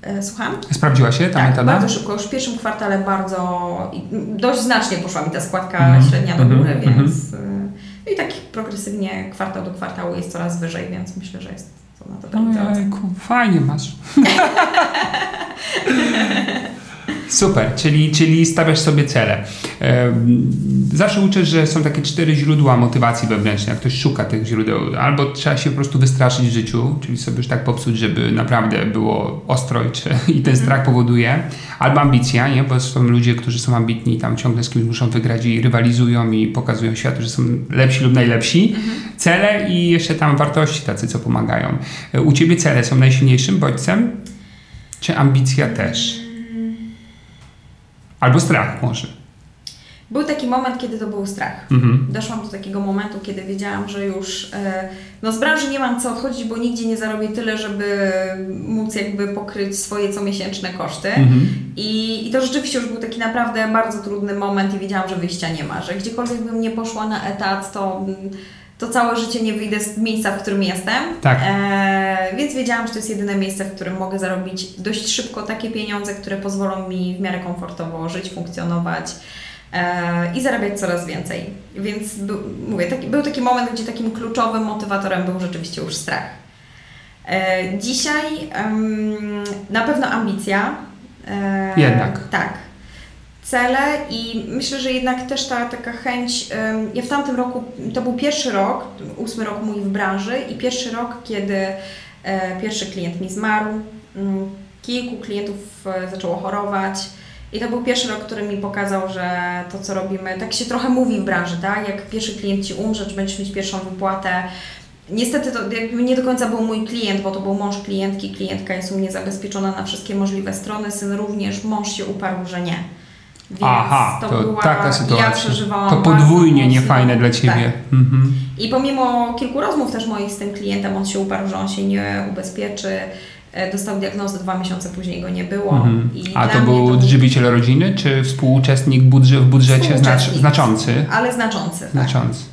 Speaker 2: E, słucham?
Speaker 1: Sprawdziła się ta
Speaker 2: tak,
Speaker 1: metoda?
Speaker 2: bardzo szybko. Już w pierwszym kwartale bardzo, dość znacznie poszła mi ta składka mm. średnia do góry, mm więc y, i tak progresywnie kwartał do kwartału jest coraz wyżej, więc myślę, że jest to na
Speaker 1: to Ojejku, fajnie masz. Super, czyli, czyli stawiasz sobie cele. Zawsze uczę, że są takie cztery źródła motywacji wewnętrznej. Jak ktoś szuka tych źródeł, albo trzeba się po prostu wystraszyć w życiu, czyli sobie już tak popsuć, żeby naprawdę było ostro i, i ten strach mhm. powoduje, albo ambicja, nie? bo są ludzie, którzy są ambitni i tam ciągle z kimś muszą wygrać i rywalizują i pokazują światu, że są lepsi lub najlepsi. Mhm. Cele i jeszcze tam wartości tacy, co pomagają. U Ciebie cele są najsilniejszym bodźcem? Czy ambicja też? Albo strach może.
Speaker 2: Był taki moment, kiedy to był strach. Mhm. Doszłam do takiego momentu, kiedy wiedziałam, że już e, no z branży nie mam co odchodzić, bo nigdzie nie zarobię tyle, żeby móc jakby pokryć swoje comiesięczne koszty. Mhm. I, I to rzeczywiście już był taki naprawdę bardzo trudny moment i wiedziałam, że wyjścia nie ma, że gdziekolwiek bym nie poszła na etat, to to całe życie nie wyjdę z miejsca, w którym jestem. Tak. E, więc wiedziałam, że to jest jedyne miejsce, w którym mogę zarobić dość szybko takie pieniądze, które pozwolą mi w miarę komfortowo żyć, funkcjonować e, i zarabiać coraz więcej. Więc był, mówię, taki, był taki moment, gdzie takim kluczowym motywatorem był rzeczywiście już strach. E, dzisiaj na pewno ambicja.
Speaker 1: E, Jednak.
Speaker 2: Tak cele i myślę, że jednak też ta taka chęć, ja w tamtym roku, to był pierwszy rok, ósmy rok mój w branży i pierwszy rok, kiedy e, pierwszy klient mi zmarł, mm, kilku klientów e, zaczęło chorować i to był pierwszy rok, który mi pokazał, że to co robimy, tak się trochę mówi w branży, tak? Jak pierwszy klient Ci umrze, czy będziesz mieć pierwszą wypłatę, Niestety to jakby nie do końca był mój klient, bo to był mąż klientki. Klientka jest u mnie zabezpieczona na wszystkie możliwe strony, syn również, mąż się uparł, że nie.
Speaker 1: Więc Aha, to, to była, taka sytuacja. Ja przeżywałam to podwójnie niefajne dla Ciebie. Tak. Mhm.
Speaker 2: I pomimo kilku rozmów też moich z tym klientem, on się uparł, że on się nie ubezpieczy. E, dostał diagnozę, dwa miesiące później go nie było. Mhm.
Speaker 1: A to był to żywiciel rodziny, czy współuczestnik budże, w budżecie znacz, znaczący?
Speaker 2: Ale znaczący. Tak.
Speaker 1: Znaczący.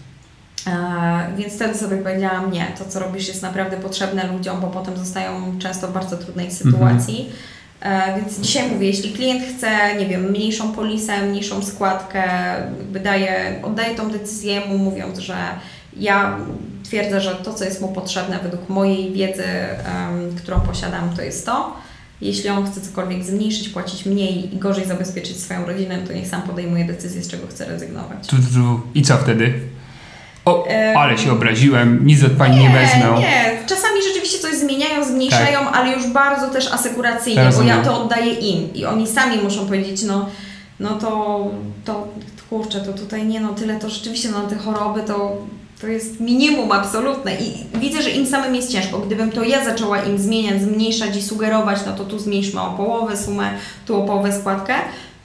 Speaker 2: Tak. E, więc wtedy sobie powiedziałam, nie, to co robisz jest naprawdę potrzebne ludziom, bo potem zostają często w bardzo trudnej sytuacji. Mhm. E, więc dzisiaj mówię, jeśli klient chce, nie wiem, mniejszą polisę, mniejszą składkę, wydaje, oddaję tą decyzję mu, mówiąc, że ja twierdzę, że to, co jest mu potrzebne według mojej wiedzy, um, którą posiadam, to jest to. Jeśli on chce cokolwiek zmniejszyć, płacić mniej i gorzej zabezpieczyć swoją rodzinę, to niech sam podejmuje decyzję, z czego chce rezygnować.
Speaker 1: I co wtedy? O, ale się obraziłem, nic od Pani nie, nie wezmę.
Speaker 2: Nie, czasami rzeczywiście coś zmieniają, zmniejszają, tak. ale już bardzo też asekuracyjnie, bo ja to oddaję im i oni sami muszą powiedzieć, no, no to, to kurczę, to tutaj nie no, tyle to rzeczywiście no te choroby to to jest minimum absolutne i widzę, że im samym jest ciężko. Gdybym to ja zaczęła im zmieniać, zmniejszać i sugerować, no to tu zmniejszmy o połowę sumę, tu o połowę składkę,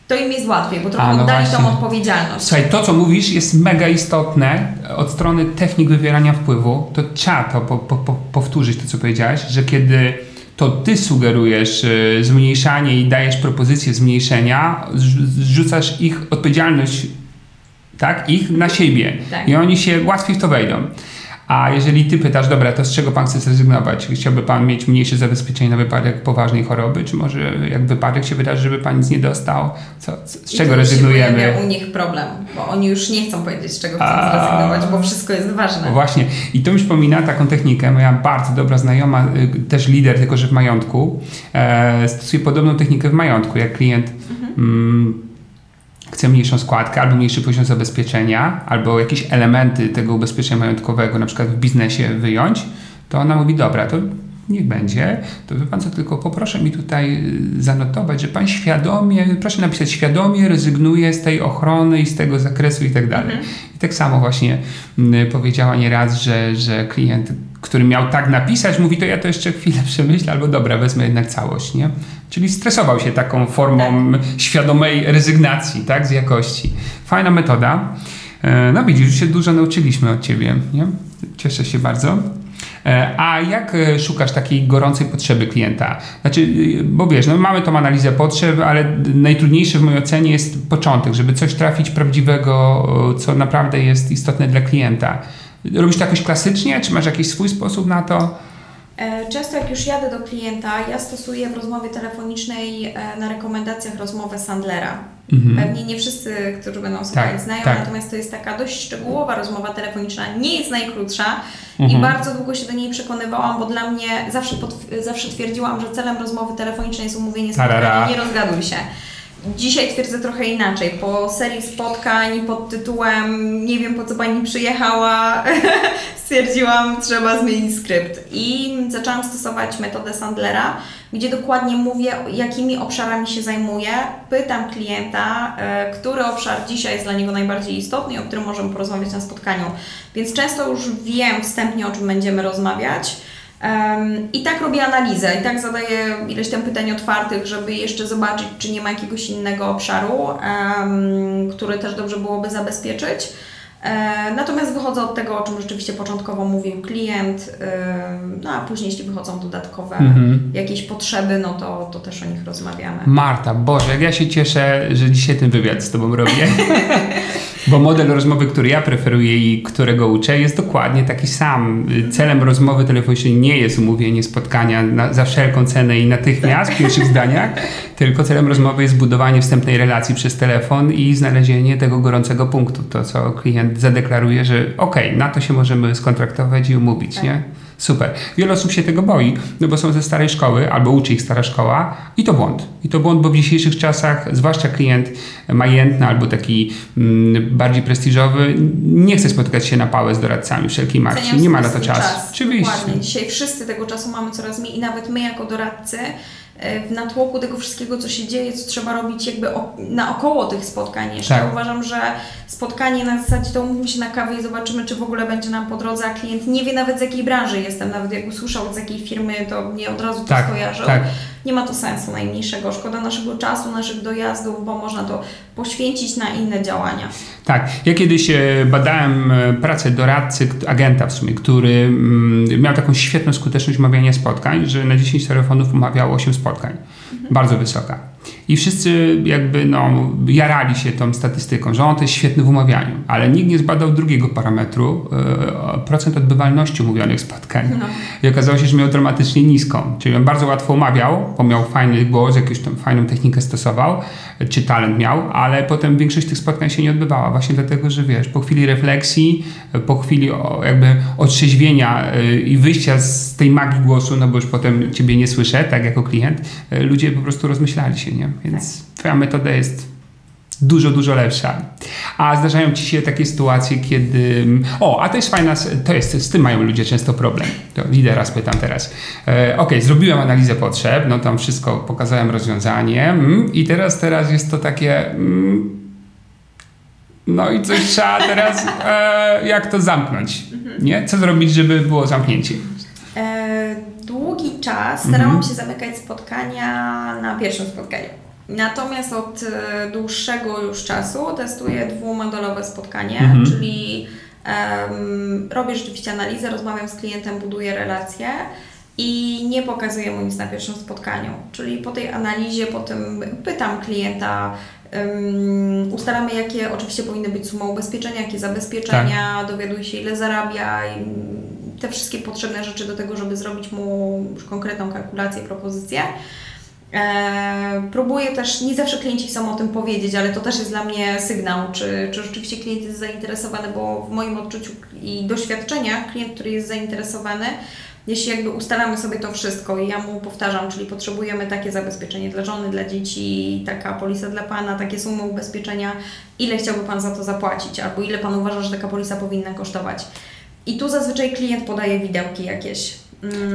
Speaker 2: to im jest łatwiej, bo trochę A, no oddali tą odpowiedzialność.
Speaker 1: Słuchaj, to co mówisz jest mega istotne od strony technik wywierania wpływu. To trzeba to po, po, po, powtórzyć, to co powiedziałaś, że kiedy to ty sugerujesz y, zmniejszanie i dajesz propozycję zmniejszenia, zrzucasz ich odpowiedzialność tak, ich na siebie tak. i oni się łatwiej w to wejdą. A jeżeli ty pytasz, dobra, to z czego pan chce zrezygnować? Chciałby pan mieć mniejsze zabezpieczenie na wypadek poważnej choroby, czy może jak wypadek się wydarzy, żeby pan nic nie dostał? Co, z I czego rezygnujemy?
Speaker 2: Się u nich problem, bo oni już nie chcą powiedzieć, z czego chcą A... zrezygnować, bo wszystko jest ważne.
Speaker 1: Właśnie. I to mi przypomina taką technikę. Moja bardzo dobra znajoma, y, też lider, tylko że w majątku, e, stosuje podobną technikę w majątku. Jak klient mhm. mm, chce mniejszą składkę albo mniejszy poziom zabezpieczenia, albo jakieś elementy tego ubezpieczenia majątkowego, na przykład w biznesie wyjąć, to ona mówi, dobra, to niech będzie, to pan co, tylko poproszę mi tutaj y, zanotować, że pan świadomie, proszę napisać świadomie rezygnuje z tej ochrony i z tego zakresu i tak dalej. Mhm. I tak samo właśnie y, powiedziała nieraz, że, że klient, który miał tak napisać, mówi to ja to jeszcze chwilę przemyślę, albo dobra, wezmę jednak całość, nie? Czyli stresował się taką formą tak. świadomej rezygnacji, tak, z jakości. Fajna metoda. E, no widzisz, już się dużo nauczyliśmy od Ciebie, nie? Cieszę się bardzo. E, a jak e, szukasz takiej gorącej potrzeby klienta? Znaczy, bo wiesz, no mamy tą analizę potrzeb, ale najtrudniejszy w mojej ocenie jest początek, żeby coś trafić prawdziwego, co naprawdę jest istotne dla klienta. Robisz to jakoś klasycznie, czy masz jakiś swój sposób na to?
Speaker 2: E, często jak już jadę do klienta, ja stosuję w rozmowie telefonicznej e, na rekomendacjach rozmowę Sandlera. Mhm. Pewnie nie wszyscy, którzy będą słuchać, tak, znają, tak. natomiast to jest taka dość szczegółowa rozmowa telefoniczna, nie jest najkrótsza mhm. i bardzo długo się do niej przekonywałam, bo dla mnie zawsze, zawsze twierdziłam, że celem rozmowy telefonicznej jest umówienie spotkania, nie rozgaduj się. Dzisiaj twierdzę trochę inaczej. Po serii spotkań pod tytułem Nie wiem po co pani przyjechała, stwierdziłam, trzeba zmienić skrypt. I zaczęłam stosować metodę Sandlera, gdzie dokładnie mówię, jakimi obszarami się zajmuję. Pytam klienta, e, który obszar dzisiaj jest dla niego najbardziej istotny i o którym możemy porozmawiać na spotkaniu. Więc często już wiem wstępnie, o czym będziemy rozmawiać. I tak robię analizę, i tak zadaję ileś tam pytań otwartych, żeby jeszcze zobaczyć, czy nie ma jakiegoś innego obszaru, który też dobrze byłoby zabezpieczyć. E, natomiast wychodzę od tego, o czym rzeczywiście początkowo mówił klient, no a później jeśli wychodzą dodatkowe mhm. jakieś potrzeby, no to, to też o nich rozmawiamy.
Speaker 1: Marta, Boże, jak ja się cieszę, że dzisiaj ten wywiad z Tobą robię. Bo model rozmowy, który ja preferuję i którego uczę, jest dokładnie taki sam. Celem rozmowy telefonicznej nie jest umówienie spotkania na, za wszelką cenę i natychmiast w pierwszych zdaniach, tylko celem rozmowy jest budowanie wstępnej relacji przez telefon i znalezienie tego gorącego punktu. To, co klient zadeklaruje, że ok, na to się możemy skontraktować i umówić, tak. nie? Super. Wiele osób się tego boi, no bo są ze starej szkoły, albo uczy ich stara szkoła i to błąd. I to błąd, bo w dzisiejszych czasach, zwłaszcza klient majętny albo taki mm, bardziej prestiżowy, nie chce spotykać się na pałę z doradcami wszelkiej marki. Nie ma na to czasu. Czas.
Speaker 2: Oczywiście. Dokładnie. Dzisiaj wszyscy tego czasu mamy coraz mniej i nawet my jako doradcy w natłoku tego wszystkiego, co się dzieje, co trzeba robić jakby naokoło tych spotkań jeszcze. Tak. Uważam, że spotkanie na zasadzie to umówmy się na kawę i zobaczymy, czy w ogóle będzie nam po drodze, a klient nie wie nawet z jakiej branży jestem, nawet jak usłyszał z jakiej firmy, to nie od razu to tak, skojarzył. Tak. Nie ma to sensu najmniejszego. Szkoda naszego czasu, naszych dojazdów, bo można to poświęcić na inne działania.
Speaker 1: Tak. Ja kiedyś e, badałem e, pracę doradcy, agenta w sumie, który mm, miał taką świetną skuteczność umawiania spotkań, że na 10 telefonów umawiał 8 spotkań. Mhm. Bardzo wysoka. I wszyscy jakby no, jarali się tą statystyką, że on to jest świetny w umawianiu, ale nikt nie zbadał drugiego parametru, e, procent odbywalności umówionych spotkań. No. I okazało się, że miał dramatycznie niską. Czyli on bardzo łatwo umawiał, bo miał fajny głos, jakąś tam fajną technikę stosował, czy talent miał, ale potem większość tych spotkań się nie odbywała. Właśnie dlatego, że wiesz, po chwili refleksji, po chwili jakby otrzeźwienia e, i wyjścia z tej magii głosu, no bo już potem ciebie nie słyszę, tak jako klient, e, ludzie po prostu rozmyślali się, nie? Więc twoja metoda jest Dużo, dużo lepsza. A zdarzają ci się takie sytuacje, kiedy. O, a to jest fajna. To jest, z tym mają ludzie często problem. To lidera spytam teraz. E, ok, zrobiłem analizę potrzeb, no tam wszystko pokazałem rozwiązanie. Mm, I teraz, teraz jest to takie. Mm, no i coś trzeba teraz. E, jak to zamknąć? Nie? Co zrobić, żeby było zamknięcie?
Speaker 2: E, długi czas starałam się zamykać spotkania na pierwszym spotkaniu. Natomiast od e, dłuższego już czasu testuję dwumodulowe spotkanie,
Speaker 1: Mhm.
Speaker 2: czyli em, robię rzeczywiście analizę, rozmawiam z klientem, buduję relacje i nie pokazuję mu nic na pierwszym spotkaniu. Czyli po tej analizie, po tym pytam klienta, em, ustalamy jakie oczywiście powinny być sumy ubezpieczenia, jakie zabezpieczenia, dowiaduję się ile zarabia i te wszystkie potrzebne rzeczy do tego, żeby zrobić mu już konkretną kalkulację, propozycję. E, próbuję też, nie zawsze klienci chcą o tym powiedzieć, ale to też jest dla mnie sygnał, czy, czy rzeczywiście klient jest zainteresowany, bo w moim odczuciu i doświadczeniach klient, który jest zainteresowany, jeśli jakby ustalamy sobie to wszystko i ja mu powtarzam, czyli potrzebujemy takie zabezpieczenie dla żony, dla dzieci, taka polisa dla Pana, takie sumy ubezpieczenia, ile chciałby Pan za to zapłacić, albo ile Pan uważa, że taka polisa powinna kosztować. I tu zazwyczaj klient podaje widełki jakieś.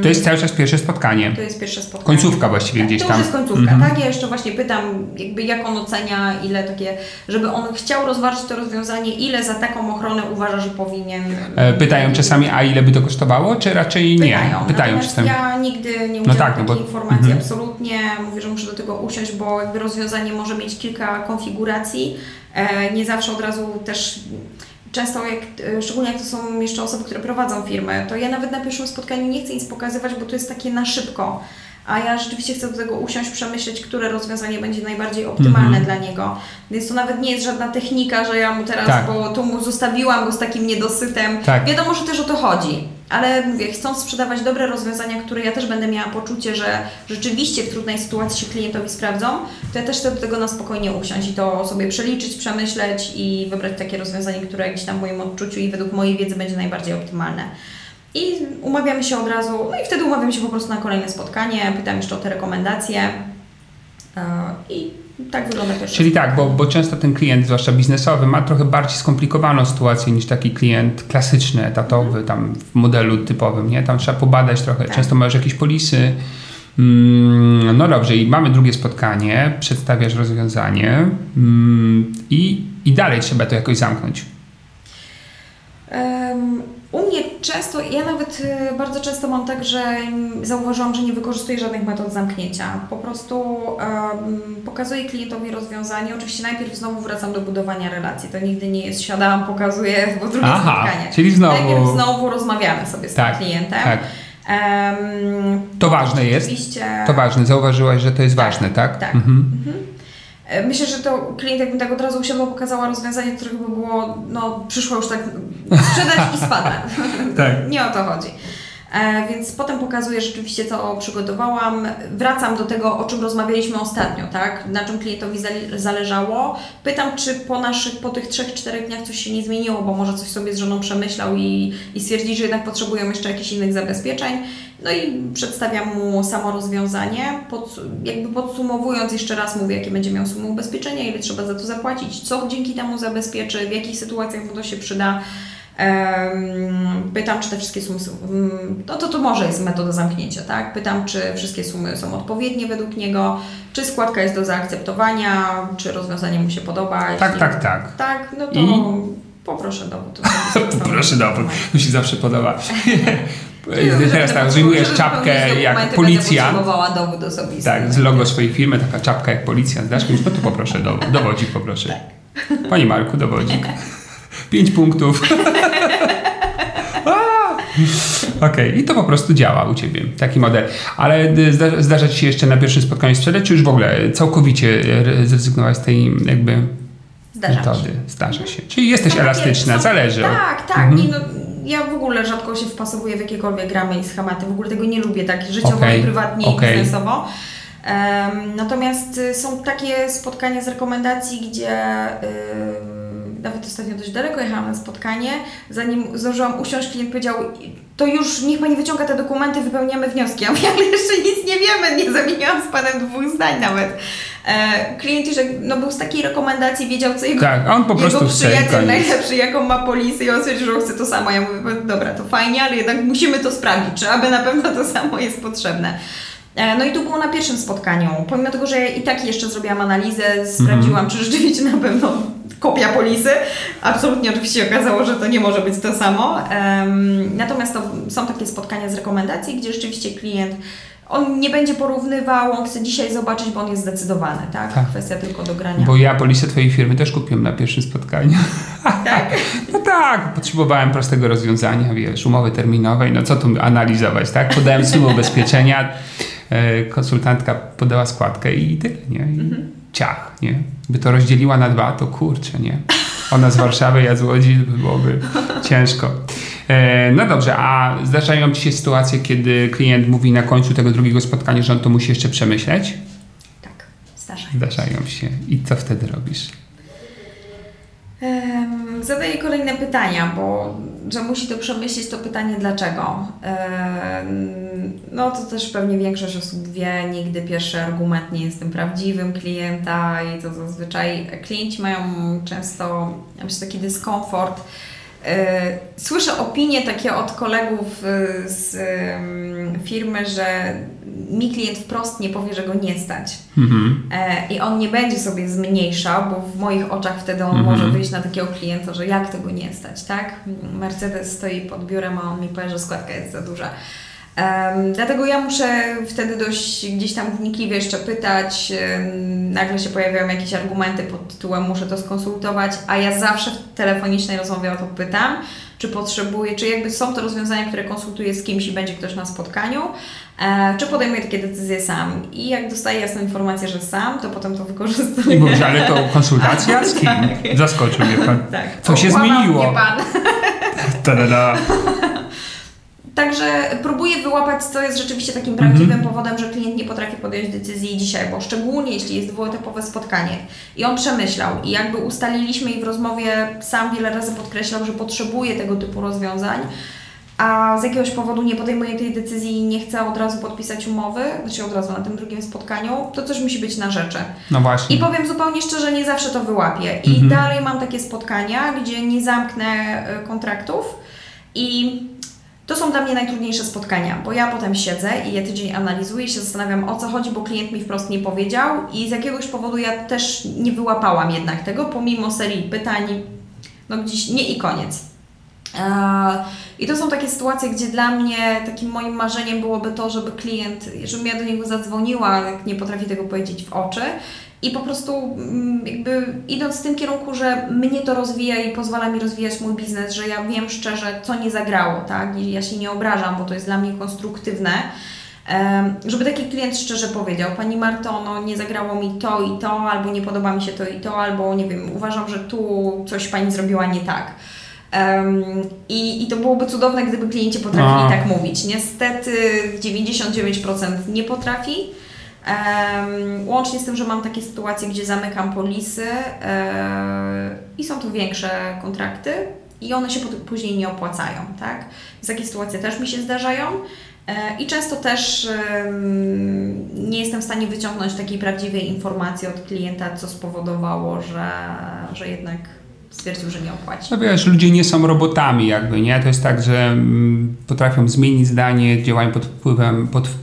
Speaker 1: To jest cały czas pierwsze spotkanie.
Speaker 2: to jest pierwsze spotkanie.
Speaker 1: Końcówka właściwie
Speaker 2: tak,
Speaker 1: gdzieś
Speaker 2: to
Speaker 1: tam.
Speaker 2: już jest końcówka,
Speaker 1: Mhm.
Speaker 2: tak? Ja jeszcze właśnie pytam, jakby jak on ocenia, ile takie, żeby on chciał rozważyć to rozwiązanie, ile za taką ochronę uważa, że powinien.
Speaker 1: E, Pytają czasami, a ile by to kosztowało, czy raczej nie?
Speaker 2: Pytają.
Speaker 1: Czasami.
Speaker 2: ja nigdy nie udzielam
Speaker 1: tak, no
Speaker 2: takiej
Speaker 1: bo-
Speaker 2: informacji,
Speaker 1: mhm.
Speaker 2: absolutnie. Mówię, że muszę do tego usiąść, bo jakby rozwiązanie może mieć kilka konfiguracji. E, nie zawsze od razu też często, jak, e, szczególnie jak to są jeszcze osoby, które prowadzą firmę, to ja nawet na pierwszym spotkaniu nie chcę nic pokazywać, bo to jest takie na szybko. A ja rzeczywiście chcę do tego usiąść, przemyśleć, które rozwiązanie będzie najbardziej optymalne
Speaker 1: Mhm.
Speaker 2: dla niego. Więc to nawet nie jest żadna technika, że ja mu teraz,
Speaker 1: Tak.
Speaker 2: bo tu mu zostawiłam go z takim niedosytem.
Speaker 1: Tak.
Speaker 2: Wiadomo, że też o to chodzi. Ale mówię, chcąc sprzedawać dobre rozwiązania, które ja też będę miała poczucie, że rzeczywiście w trudnej sytuacji się klientowi sprawdzą, to ja też chcę do tego na spokojnie usiąść i to sobie przeliczyć, przemyśleć i wybrać takie rozwiązanie, które gdzieś tam w moim odczuciu i według mojej wiedzy będzie najbardziej optymalne. I umawiamy się od razu, no i wtedy umawiamy się po prostu na kolejne spotkanie, pytam jeszcze o te rekomendacje e, i tak wygląda pierwsze
Speaker 1: Czyli tak, bo, bo często ten klient, zwłaszcza biznesowy, ma trochę bardziej skomplikowaną sytuację niż taki klient klasyczny, etatowy, tam w modelu typowym, nie? Tam trzeba pobadać trochę.
Speaker 2: Tak.
Speaker 1: Często masz jakieś polisy. Mm, No dobrze, i mamy drugie spotkanie, przedstawiasz rozwiązanie mm, i, i dalej trzeba to jakoś zamknąć.
Speaker 2: U mnie często, ja nawet y, bardzo często mam tak, że zauważyłam, że nie wykorzystuję żadnych metod zamknięcia. Po prostu em, pokazuję klientowi rozwiązanie. Oczywiście najpierw znowu wracam do budowania relacji. To nigdy nie jest siadam, pokazuję, bo drugie
Speaker 1: Aha,
Speaker 2: spotkanie.
Speaker 1: czyli znowu-
Speaker 2: Najpierw znowu rozmawiamy sobie z
Speaker 1: Tak,
Speaker 2: tym klientem.
Speaker 1: tak.
Speaker 2: Em,
Speaker 1: To ważne jest.
Speaker 2: Oczywiście.
Speaker 1: To ważne, zauważyłaś, że to jest ważne, tak?
Speaker 2: tak.
Speaker 1: Mhm.
Speaker 2: E, Myślę, że to klient jakbym tak od razu usiadła, pokazała rozwiązanie, które by było, no przyszło już tak sprzedać i spadać.
Speaker 1: Tak.
Speaker 2: Nie o to chodzi. E, więc potem pokazuję rzeczywiście, co przygotowałam. Wracam do tego, o czym rozmawialiśmy ostatnio, tak? Na czym klientowi zale- zależało. Pytam, czy po naszych, po tych 3-4 dniach coś się nie zmieniło, bo może coś sobie z żoną przemyślał i, i stwierdzić, że jednak potrzebują jeszcze jakichś innych zabezpieczeń. No i przedstawiam mu samo rozwiązanie. Pod, jakby podsumowując, jeszcze raz mówię, jakie będzie miał sumę ubezpieczenia, ile trzeba za to zapłacić, co dzięki temu zabezpieczy, w jakich sytuacjach mu to się przyda. Pytam, czy te wszystkie sumy są. mm, No to to może jest metoda zamknięcia, tak? Pytam, czy wszystkie sumy są odpowiednie według niego, czy składka jest do zaakceptowania, czy rozwiązanie mu się podoba.
Speaker 1: Tak,
Speaker 2: Jeśli-
Speaker 1: tak, tak.
Speaker 2: Tak, no to
Speaker 1: I?
Speaker 2: poproszę dowód.
Speaker 1: Proszę dowód. Mi się zawsze podoba. Teraz tak, wyjmujesz czapkę jak
Speaker 2: potrzebowała dowód osobisty.
Speaker 1: Tak, z logo swojej firmy, taka czapka jak policjant. Dasz mi, no to poproszę dowód, dowodzik poproszę. Panie Marku, dowodzik. Pięć punktów. Okej, i to po prostu działa u Ciebie, taki model. Ale y, zda, zdarza Ci się jeszcze na pierwszym spotkaniu sprzedać, czy już w ogóle całkowicie y, zrezygnować z tej jakby
Speaker 2: Zdarza mi się.
Speaker 1: metody? Zdarza się. Czyli jesteś
Speaker 2: takie-
Speaker 1: elastyczna,
Speaker 2: są-
Speaker 1: zależy.
Speaker 2: Tak, tak.
Speaker 1: Mhm.
Speaker 2: I no, ja w ogóle rzadko się wpasowuję w jakiekolwiek ramy i schematy. W ogóle tego nie lubię, tak życiowo
Speaker 1: Okej,
Speaker 2: i prywatnie
Speaker 1: okej.
Speaker 2: i biznesowo. Em, natomiast y, są takie spotkania z rekomendacji, gdzie ym, nawet ostatnio dość daleko jechałam na spotkanie, zanim zdążyłam usiąść, klient powiedział, to już niech Pani wyciąga te dokumenty, wypełniamy wnioski. Ja mówię, ale jeszcze nic nie wiemy, nie zamieniłam z Panem dwóch zdań nawet. E, klient już no, był z takiej rekomendacji, wiedział, co jego,
Speaker 1: tak, on po
Speaker 2: jego
Speaker 1: prostu
Speaker 2: przyjaciel najlepszy, jaką ma polisę i on stwierdził, że on chce to samo. Ja mówię, dobra, to fajnie, ale jednak musimy to sprawdzić, czy aby na pewno to samo jest potrzebne. E, no i tu było na pierwszym spotkaniu. Pomimo tego, że ja i tak jeszcze zrobiłam analizę, sprawdziłam, mhm. czy rzeczywiście na pewno kopia polisy. Absolutnie oczywiście okazało, że to nie może być to samo. Um, natomiast to są takie spotkania z rekomendacji, gdzie rzeczywiście klient on nie będzie porównywał, on chce dzisiaj zobaczyć, bo on jest zdecydowany, tak? tak. Kwestia tylko dogrania.
Speaker 1: Bo ja polisę Twojej firmy też kupiłem na pierwszym spotkaniu. Tak? no tak, potrzebowałem prostego rozwiązania, wiesz, umowy terminowej, no co tu analizować, tak? Podałem sumę ubezpieczenia, konsultantka podała składkę i tyle, nie? I mhm. ciach, nie? By to rozdzieliła na dwa, to kurczę, nie? Ona z Warszawy, ja z Łodzi, byłoby ciężko. E, no dobrze, a zdarzają Ci się sytuacje, kiedy klient mówi na końcu tego drugiego spotkania, że on to musi jeszcze przemyśleć?
Speaker 2: Tak, zdarzają.
Speaker 1: Zdarzają się. I co wtedy robisz?
Speaker 2: Um, zadaję kolejne pytania, bo że musi to przemyśleć, to pytanie dlaczego. No to też pewnie większość osób wie, nigdy pierwszy argument nie jest tym prawdziwym klienta i to zazwyczaj klienci mają często myślę, taki dyskomfort słyszę opinie takie od kolegów e, z firmy, że mi klient wprost nie powie, że go nie stać. Mhm. E, I on nie będzie sobie zmniejszał, bo w moich oczach wtedy on mhm. może wyjść na takiego klienta, że jak tego nie stać, tak? Mercedes stoi pod biurem, a on mi powie, że składka jest za duża. Um, dlatego ja muszę wtedy dość gdzieś tam wnikliwie jeszcze pytać. Um, nagle się pojawiają jakieś argumenty pod tytułem muszę to skonsultować, a ja zawsze w telefonicznej rozmowie o to pytam, czy potrzebuję, czy jakby są to rozwiązania, które konsultuję z kimś i będzie ktoś na spotkaniu, e, czy podejmuję takie decyzje sam. I jak dostaję jasną informację, że sam, to potem to wykorzystuję.
Speaker 1: I mówisz, ale to konsultacja z kim? tak. Zaskoczył mnie Pan. Tak. Co się zmieniło? Mnie pan. Ta-da-da.
Speaker 2: Także próbuję wyłapać, co jest rzeczywiście takim prawdziwym mhm. powodem, że klient nie potrafi podjąć decyzji dzisiaj, bo szczególnie jeśli jest dwuetapowe spotkanie i on przemyślał i jakby ustaliliśmy i w rozmowie sam wiele razy podkreślał, że potrzebuje tego typu rozwiązań, a z jakiegoś powodu nie podejmuje tej decyzji i nie chce od razu podpisać umowy, znaczy od razu na tym drugim spotkaniu, to coś musi być na rzeczy.
Speaker 1: No właśnie.
Speaker 2: I powiem zupełnie szczerze, nie zawsze to wyłapię. I mhm. dalej mam takie spotkania, gdzie nie zamknę e, kontraktów i to są dla mnie najtrudniejsze spotkania, bo ja potem siedzę i je tydzień analizuję, się zastanawiam o co chodzi, bo klient mi wprost nie powiedział i z jakiegoś powodu ja też nie wyłapałam jednak tego, pomimo serii pytań, no gdzieś nie i koniec. I to są takie sytuacje, gdzie dla mnie takim moim marzeniem byłoby to, żeby klient, żebym ja do niego zadzwoniła, jak nie potrafi tego powiedzieć w oczy i po prostu mm, jakby idąc w tym kierunku, że mnie to rozwija i pozwala mi rozwijać mój biznes, że ja wiem szczerze, co nie zagrało, tak? I ja się nie obrażam, bo to jest dla mnie konstruktywne. Żeby taki klient szczerze powiedział, Pani Marto, no nie zagrało mi to i to, albo nie podoba mi się to i to, albo nie wiem, uważam, że tu coś Pani zrobiła nie tak. Um, i, I to byłoby cudowne, gdyby klienci potrafili A. tak mówić. Niestety 99% nie potrafi. Um, łącznie z tym, że mam takie sytuacje, gdzie zamykam polisy um, i są to większe kontrakty i one się później nie opłacają, tak? Takie sytuacje też mi się zdarzają e, i często też nie jestem w stanie wyciągnąć takiej prawdziwej informacji od klienta, co spowodowało, że, że jednak stwierdził, że nie opłaci.
Speaker 1: No wiesz, ludzie nie są robotami jakby, nie? To jest tak, że mm, potrafią zmienić zdanie, działają pod wpływem, pod wpływem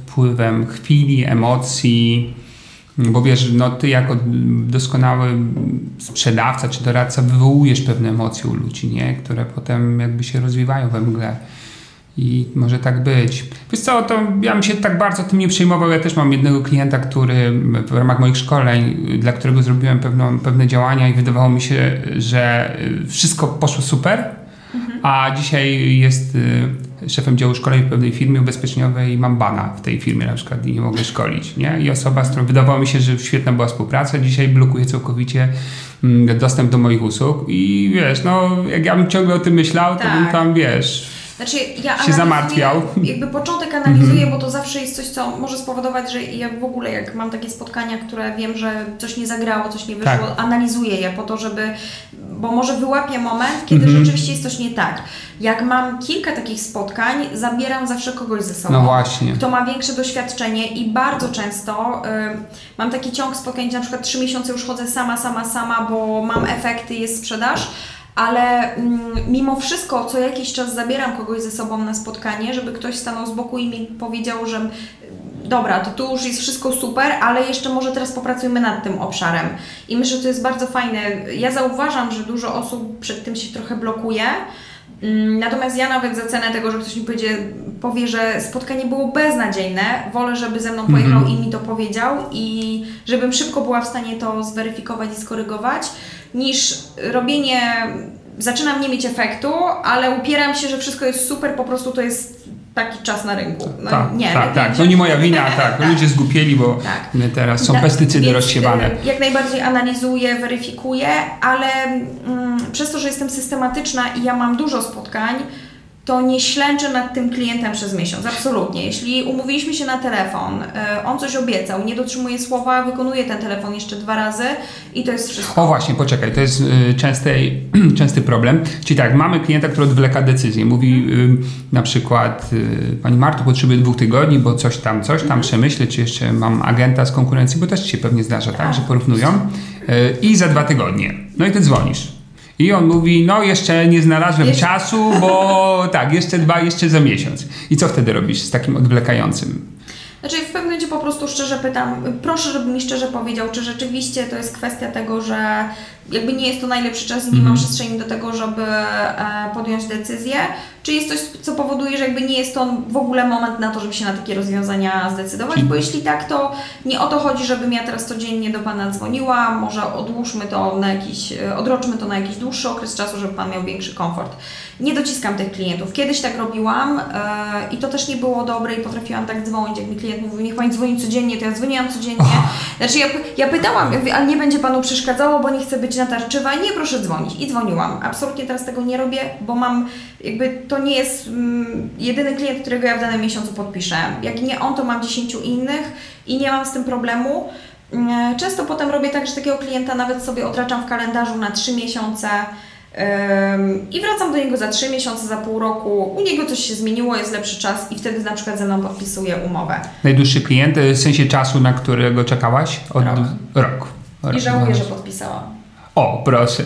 Speaker 1: chwili, emocji, bo wiesz, no ty jako doskonały sprzedawca czy doradca wywołujesz pewne emocje u ludzi, nie? Które potem jakby się rozwijają we mgle. I może tak być. Wiesz co, to ja bym się tak bardzo tym nie przejmował. Ja też mam jednego klienta, który w ramach moich szkoleń, dla którego zrobiłem pewną, pewne działania i wydawało mi się, że wszystko poszło super, mhm. a dzisiaj jest y, szefem działu szkoleń w pewnej firmie ubezpieczeniowej i mam bana w tej firmie na przykład i nie mogę szkolić. Nie? I osoba, z którą wydawało mi się, że świetna była współpraca, dzisiaj blokuje całkowicie mm, dostęp do moich usług i wiesz, no jak ja bym ciągle o tym myślał, to tak. bym tam, wiesz
Speaker 2: Znaczy, ja
Speaker 1: się zamartwiał.
Speaker 2: Jakby początek analizuję, bo to zawsze jest coś, co może spowodować, że ja w ogóle jak mam takie spotkania, które wiem, że coś nie zagrało, coś nie wyszło, tak. analizuję je po to, żeby, bo może wyłapię moment, kiedy mhm. rzeczywiście jest coś nie tak. Jak mam kilka takich spotkań, zabieram zawsze kogoś ze sobą,
Speaker 1: no właśnie.
Speaker 2: kto ma większe doświadczenie i bardzo często y, mam taki ciąg spotkań, gdzie na przykład trzy miesiące już chodzę sama, sama, sama, bo mam efekty, jest sprzedaż, ale mm, mimo wszystko co jakiś czas zabieram kogoś ze sobą na spotkanie, żeby ktoś stanął z boku i mi powiedział, że mm, dobra, to tu już jest wszystko super, ale jeszcze może teraz popracujmy nad tym obszarem. I myślę, że to jest bardzo fajne. Ja zauważam, że dużo osób przed tym się trochę blokuje. Mm, natomiast ja nawet za cenę tego, że ktoś mi powie, powie, że spotkanie było beznadziejne, wolę, żeby ze mną pojechał mm -hmm. i mi to powiedział i żebym szybko była w stanie to zweryfikować i skorygować, niż robienie, zaczynam nie mieć efektu, ale upieram się, że wszystko jest super, po prostu to jest taki czas na rynku.
Speaker 1: No, tak, nie, tak, tak. To nie moja wina, tak. tak. Ludzie zgupieli, bo tak. teraz są pestycydy Więc, rozsiewane.
Speaker 2: Jak najbardziej analizuję, weryfikuję, ale mm, przez to, że jestem systematyczna i ja mam dużo spotkań, to nie ślęczę nad tym klientem przez miesiąc. Absolutnie. Jeśli umówiliśmy się na telefon, e, on coś obiecał, nie dotrzymuje słowa, wykonuje ten telefon jeszcze dwa razy i to jest wszystko.
Speaker 1: O właśnie, poczekaj, to jest y, częsty, częsty problem. Czyli tak, mamy klienta, który odwleka decyzję. Mówi y, na przykład y, Pani Marto, potrzebuję dwóch tygodni, bo coś tam, coś tam mhm. przemyślę, czy jeszcze mam agenta z konkurencji, bo też Ci się pewnie zdarza, tak, tak że porównują. I za dwa tygodnie. No i Ty dzwonisz. I on mówi, no jeszcze nie znalazłem jeszcze... czasu, bo tak, jeszcze dwa, jeszcze za miesiąc. I co wtedy robisz z takim odwlekającym?
Speaker 2: Znaczy w pewnym momencie po prostu szczerze pytam, proszę, żeby mi szczerze powiedział, czy rzeczywiście to jest kwestia tego, że jakby nie jest to najlepszy czas i nie mam mhm. przestrzeni do tego, żeby e, podjąć decyzję, czy jest coś, co powoduje, że jakby nie jest to w ogóle moment na to, żeby się na takie rozwiązania zdecydować, bo jeśli tak, to nie o to chodzi, żebym ja teraz codziennie do Pana dzwoniła, może odłóżmy to na jakiś, odroczmy to na jakiś dłuższy okres czasu, żeby Pan miał większy komfort. Nie dociskam tych klientów. Kiedyś tak robiłam e, i to też nie było dobre i potrafiłam tak dzwonić, jak mi klient mówił, niech Pani dzwoni codziennie, to ja dzwoniłam codziennie. Znaczy ja, ja pytałam, ja mówię, ale nie będzie Panu przeszkadzało, bo nie chcę być natarczywa, nie proszę dzwonić. I dzwoniłam. Absolutnie teraz tego nie robię, bo mam jakby to nie jest mm, jedyny klient, którego ja w danym miesiącu podpiszę. Jak nie on, to mam 10 innych i nie mam z tym problemu. Mm, często potem robię tak, że takiego klienta nawet sobie odraczam w kalendarzu na 3 miesiące i wracam do niego za 3 miesiące, za pół roku. U niego coś się zmieniło, jest lepszy czas i wtedy na przykład ze mną podpisuje umowę.
Speaker 1: Najdłuższy klient w sensie czasu, na którego czekałaś?
Speaker 2: Od... Rok.
Speaker 1: rok.
Speaker 2: I żałuję, że podpisałam.
Speaker 1: O, proszę.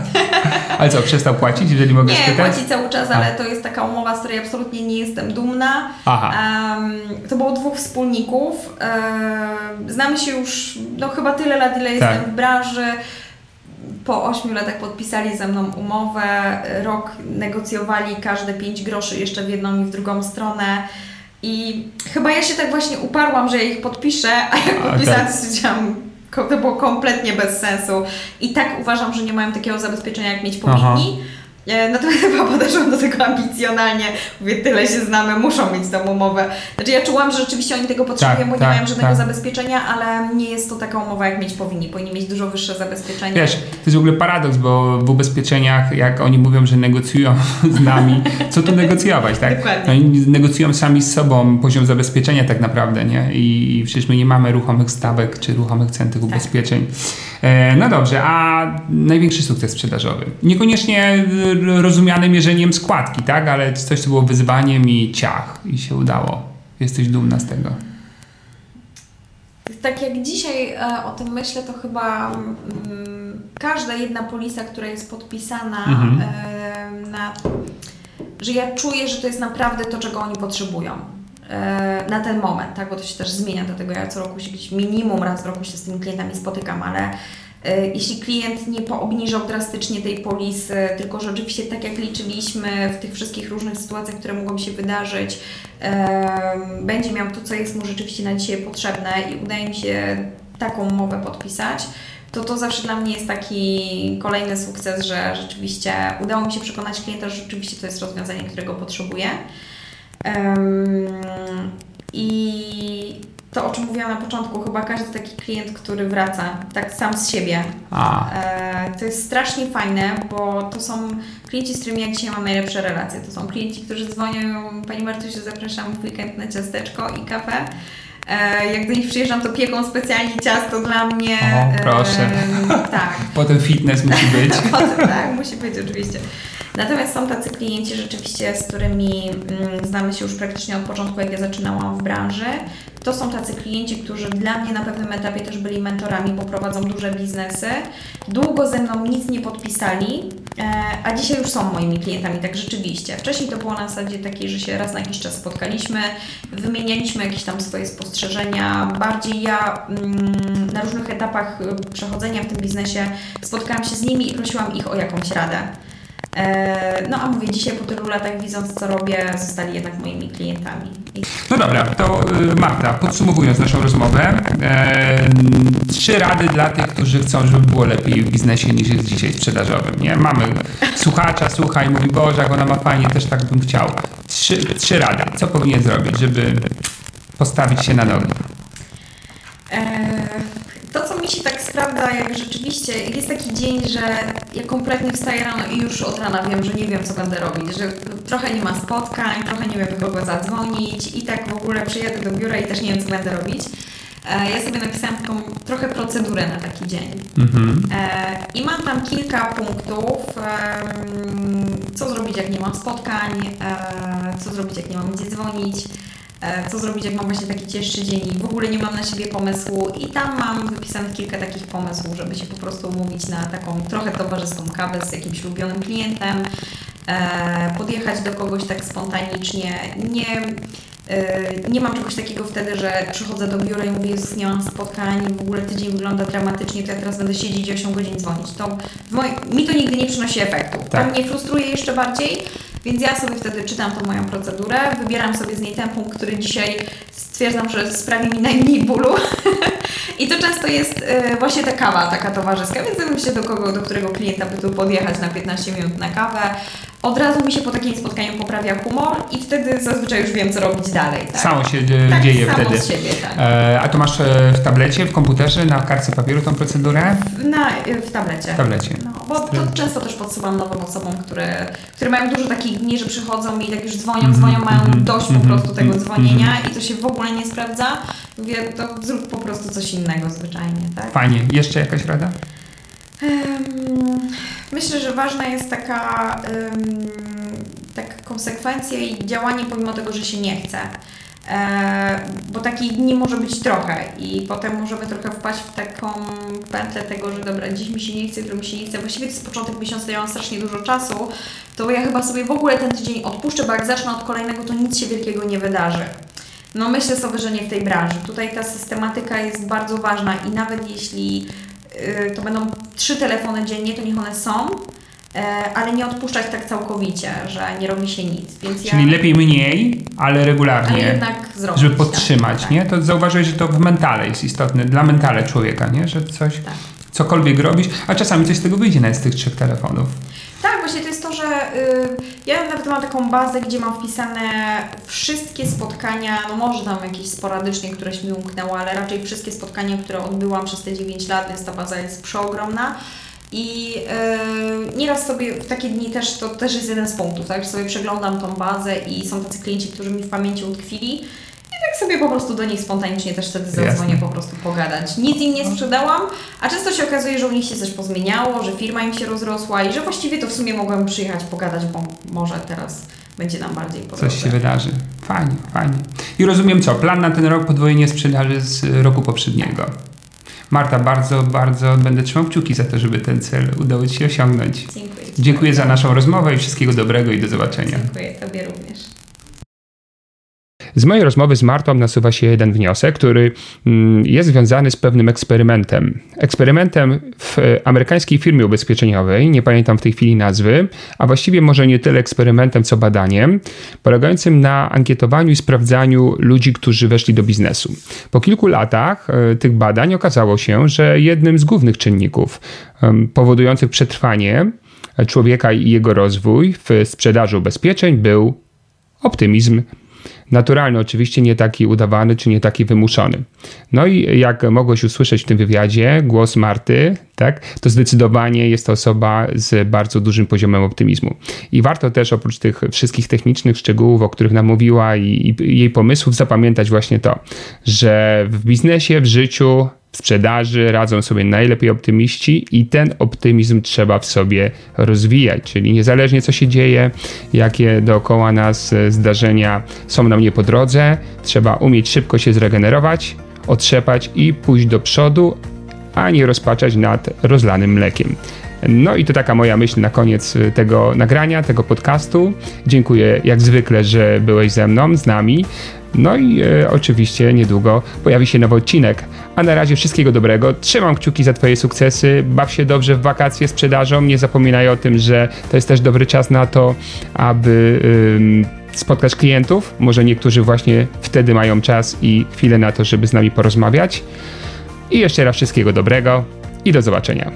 Speaker 1: ale co, przestał płacić, jeżeli mogę
Speaker 2: nie,
Speaker 1: spytać?
Speaker 2: Nie, płaci cały czas, ale A. to jest taka umowa, z której absolutnie nie jestem dumna. Aha. Um, to było dwóch wspólników. Um, znamy się już no, chyba tyle lat, ile tak. jestem w branży. Po ośmiu latach podpisali ze mną umowę. Rok negocjowali każde pięć groszy jeszcze w jedną i w drugą stronę. I chyba ja się tak właśnie uparłam, że ja ich podpiszę, a jak podpisałam, stwierdziłam, to było kompletnie bez sensu. I tak uważam, że nie mają takiego zabezpieczenia, jak mieć powinni. Aha. E, natomiast chyba podeszłam do tego ambicjonalnie. Mówię, tyle się znamy, muszą mieć tą umowę. Znaczy ja czułam, że rzeczywiście oni tego potrzebują, tak, bo nie tak, mają żadnego tak. zabezpieczenia, ale nie jest to taka umowa, jak mieć powinni. Powinni mieć dużo wyższe zabezpieczenie.
Speaker 1: Wiesz, to jest w ogóle paradoks, bo w ubezpieczeniach, jak oni mówią, że negocjują z nami, co tu negocjować, tak? Dokładnie. Oni negocjują sami z sobą poziom zabezpieczenia tak naprawdę, nie? I, i przecież my nie mamy ruchomych stawek czy ruchomych cen tych tak. ubezpieczeń. E, no dobrze, a największy sukces sprzedażowy? Niekoniecznie rozumiane mierzeniem składki, tak? Ale coś, co było wyzwaniem i ciach i się udało. Jesteś dumna z tego.
Speaker 2: Tak jak dzisiaj e, o tym myślę, to chyba mm, każda jedna polisa, która jest podpisana mhm. e, na że ja czuję, że to jest naprawdę to, czego oni potrzebują e, na ten moment, tak? bo to się też zmienia, dlatego ja co roku się gdzieś minimum raz w roku się z tymi klientami spotykam, ale E, jeśli klient nie poobniżał drastycznie tej polisy, tylko że oczywiście tak jak liczyliśmy w tych wszystkich różnych sytuacjach, które mogą się wydarzyć, będzie miał to, co jest mu rzeczywiście na dzisiaj potrzebne i udaje mi się taką umowę podpisać, to to zawsze dla mnie jest taki kolejny sukces, że rzeczywiście udało mi się przekonać klienta, że rzeczywiście to jest rozwiązanie, którego potrzebuje. I to, o czym mówiłam na początku, chyba każdy taki klient, który wraca tak sam z siebie. E, to jest strasznie fajne, bo to są klienci, z którymi ja dzisiaj mam najlepsze relacje. To są klienci, którzy dzwonią, Pani Martusiu, zapraszam w weekend na ciasteczko i kawę. E, jak do nich przyjeżdżam, to pieką specjalnie ciasto dla mnie.
Speaker 1: O, proszę.
Speaker 2: E, tak.
Speaker 1: Potem fitness musi być.
Speaker 2: Potem, tak, musi być oczywiście. Natomiast są tacy klienci rzeczywiście, z którymi mm, znamy się już praktycznie od początku, jak ja zaczynałam w branży. To są tacy klienci, którzy dla mnie na pewnym etapie też byli mentorami, bo prowadzą duże biznesy. Długo ze mną nic nie podpisali, e, a dzisiaj już są moimi klientami, tak rzeczywiście. Wcześniej to było na zasadzie takiej, że się raz na jakiś czas spotkaliśmy, wymienialiśmy jakieś tam swoje spostrzeżenia. Bardziej ja mm, na różnych etapach y, przechodzenia w tym biznesie spotkałam się z nimi i prosiłam ich o jakąś radę. E, no a mówię, dzisiaj po tylu latach widząc co robię, zostali jednak moimi klientami.
Speaker 1: No dobra, to y, Marta, podsumowując naszą rozmowę, e, trzy rady dla tych, którzy chcą, żeby było lepiej w biznesie niż jest dzisiaj sprzedażowym. Nie? Mamy słuchacza, słucha i mówi, Boże, jak ona ma fajnie, też tak bym chciał. Trzy, trzy rady. Co powinien zrobić, żeby postawić się na nogi?
Speaker 2: E, to, co mi się tak sprawdza, jak rzeczywiście jest taki dzień, że ja kompletnie wstaję rano i już od rana wiem, że nie wiem, co będę robić, że trochę nie ma spotkań, trochę nie wiem, do kogo zadzwonić i tak w ogóle przyjadę do biura i też nie wiem, co będę robić. E, ja sobie napisałam taką trochę procedurę na taki dzień. Mhm. E, I mam tam kilka punktów, co zrobić, jak nie mam spotkań, e, co zrobić, jak nie mam gdzie dzwonić, co zrobić, jak mam właśnie taki cięższy dzień i w ogóle nie mam na siebie pomysłu. I tam mam wypisanych kilka takich pomysłów, żeby się po prostu umówić na taką trochę towarzyską kawę z jakimś ulubionym klientem, e, podjechać do kogoś tak spontanicznie. Nie, e, nie mam czegoś takiego wtedy, że przychodzę do biura i mówię, Jezus, nie mam spotkań, w ogóle tydzień wygląda dramatycznie, to ja teraz będę siedzieć i 8 godzin dzwonić. To mi to nigdy nie przynosi efektu. Tak. To mnie frustruje jeszcze bardziej, więc ja sobie wtedy czytam tą moją procedurę, wybieram sobie z niej ten punkt, który dzisiaj stwierdzam, że sprawi mi najmniej bólu. I to często jest y, właśnie ta kawa taka towarzyska, więc ja myślę, do kogo, do którego klienta by tu podjechać na 15 minut na kawę. Od razu mi się po takim spotkaniu poprawia humor i wtedy zazwyczaj już wiem, co robić dalej. Tak?
Speaker 1: Samo się tak, dzieje
Speaker 2: samo
Speaker 1: wtedy.
Speaker 2: Z siebie, tak.
Speaker 1: e, a to masz e, w tablecie, w komputerze, na kartce papieru tą procedurę?
Speaker 2: W, na, w tablecie.
Speaker 1: W tablecie.
Speaker 2: No, bo to często też podsyłam nowym osobom, które, które mają dużo takich dni, że przychodzą i tak już dzwonią, mm -hmm, dzwonią, mają mm -hmm, dość mm -hmm, po mhm, prostu tego mhm, dzwonienia mhm. i to się w ogóle nie sprawdza. Mówię, to zrób po prostu coś innego zwyczajnie, tak?
Speaker 1: Fajnie. Jeszcze jakaś rada?
Speaker 2: Myślę, że ważna jest taka, taka konsekwencja i działanie pomimo tego, że się nie chce. E, bo takich dni może być trochę i potem możemy trochę wpaść w taką pętlę tego, że dobra, dziś mi się nie chce, jutro mi się nie chce. Właściwie to jest początek miesiąca, ja mam strasznie dużo czasu, to ja chyba sobie w ogóle ten tydzień odpuszczę, bo jak zacznę od kolejnego, to nic się wielkiego nie wydarzy. No myślę sobie, że nie w tej branży. Tutaj ta systematyka jest bardzo ważna i nawet jeśli to będą trzy telefony dziennie, to niech one są, e, ale nie odpuszczać tak całkowicie, że nie robi się nic.
Speaker 1: Więc Czyli ja... lepiej mniej, ale regularnie, ale jednak zrobić, żeby tak, podtrzymać, tak, nie? To zauważyłeś, że to w mentale jest istotne, dla mentale człowieka, nie? Że coś, tak. cokolwiek robisz, a czasami coś z tego wyjdzie nawet z tych trzech telefonów.
Speaker 2: Tak, właśnie to jest to, że y, ja nawet mam taką bazę, gdzie mam wpisane wszystkie spotkania, no może tam jakieś sporadycznie któreś mi umknęło, ale raczej wszystkie spotkania, które odbyłam przez te 9 lat, więc ta baza jest przeogromna. I yy, nieraz sobie w takie dni też, to też jest jeden z punktów, tak, że sobie przeglądam tą bazę i są tacy klienci, którzy mi w pamięci utkwili tak sobie po prostu do nich spontanicznie też wtedy zadzwonię po prostu pogadać. Nic im nie sprzedałam, a często się okazuje, że u nich się coś pozmieniało, że firma im się rozrosła i że właściwie to w sumie mogłem przyjechać pogadać, bo może teraz będzie nam bardziej po
Speaker 1: Coś się wydarzy. Fajnie, fajnie. I rozumiem co, plan na ten rok podwojenie sprzedaży z roku poprzedniego. Marta, bardzo, bardzo będę trzymał kciuki za to, żeby ten cel udało Ci się osiągnąć.
Speaker 2: Dziękuję.
Speaker 1: Dziękuję za naszą rozmowę i wszystkiego dobrego i do zobaczenia.
Speaker 2: Dziękuję Tobie również.
Speaker 1: Z mojej rozmowy z Martą nasuwa się jeden wniosek, który mm, jest związany z pewnym eksperymentem. Eksperymentem w amerykańskiej firmie ubezpieczeniowej, nie pamiętam w tej chwili nazwy, a właściwie może nie tyle eksperymentem, co badaniem, polegającym na ankietowaniu i sprawdzaniu ludzi, którzy weszli do biznesu. Po kilku latach e, tych badań okazało się, że jednym z głównych czynników powodujących przetrwanie człowieka i jego rozwój w sprzedaży ubezpieczeń był optymizm naturalny, oczywiście nie taki udawany czy nie taki wymuszony. No i jak mogłeś usłyszeć w tym wywiadzie, głos Marty, tak, to zdecydowanie jest to osoba z bardzo dużym poziomem optymizmu. I warto też oprócz tych wszystkich technicznych szczegółów, o których nam mówiła i, i jej pomysłów, zapamiętać właśnie to, że w biznesie, w życiu sprzedaży radzą sobie najlepiej optymiści i ten optymizm trzeba w sobie rozwijać, czyli niezależnie co się dzieje, jakie dookoła nas zdarzenia są nam nie po drodze, trzeba umieć szybko się zregenerować, otrzepać i pójść do przodu, a nie rozpaczać nad rozlanym mlekiem. No i to taka moja myśl na koniec tego nagrania, tego podcastu. Dziękuję jak zwykle, że byłeś ze mną, z nami. No i e, oczywiście niedługo pojawi się nowy odcinek. A na razie wszystkiego dobrego. Trzymam kciuki za Twoje sukcesy. Baw się dobrze w wakacje sprzedażą. Nie zapominaj o tym, że to jest też dobry czas na to, aby spotkać klientów. Może niektórzy właśnie wtedy mają czas i chwilę na to, żeby z nami porozmawiać. I jeszcze raz wszystkiego dobrego i do zobaczenia.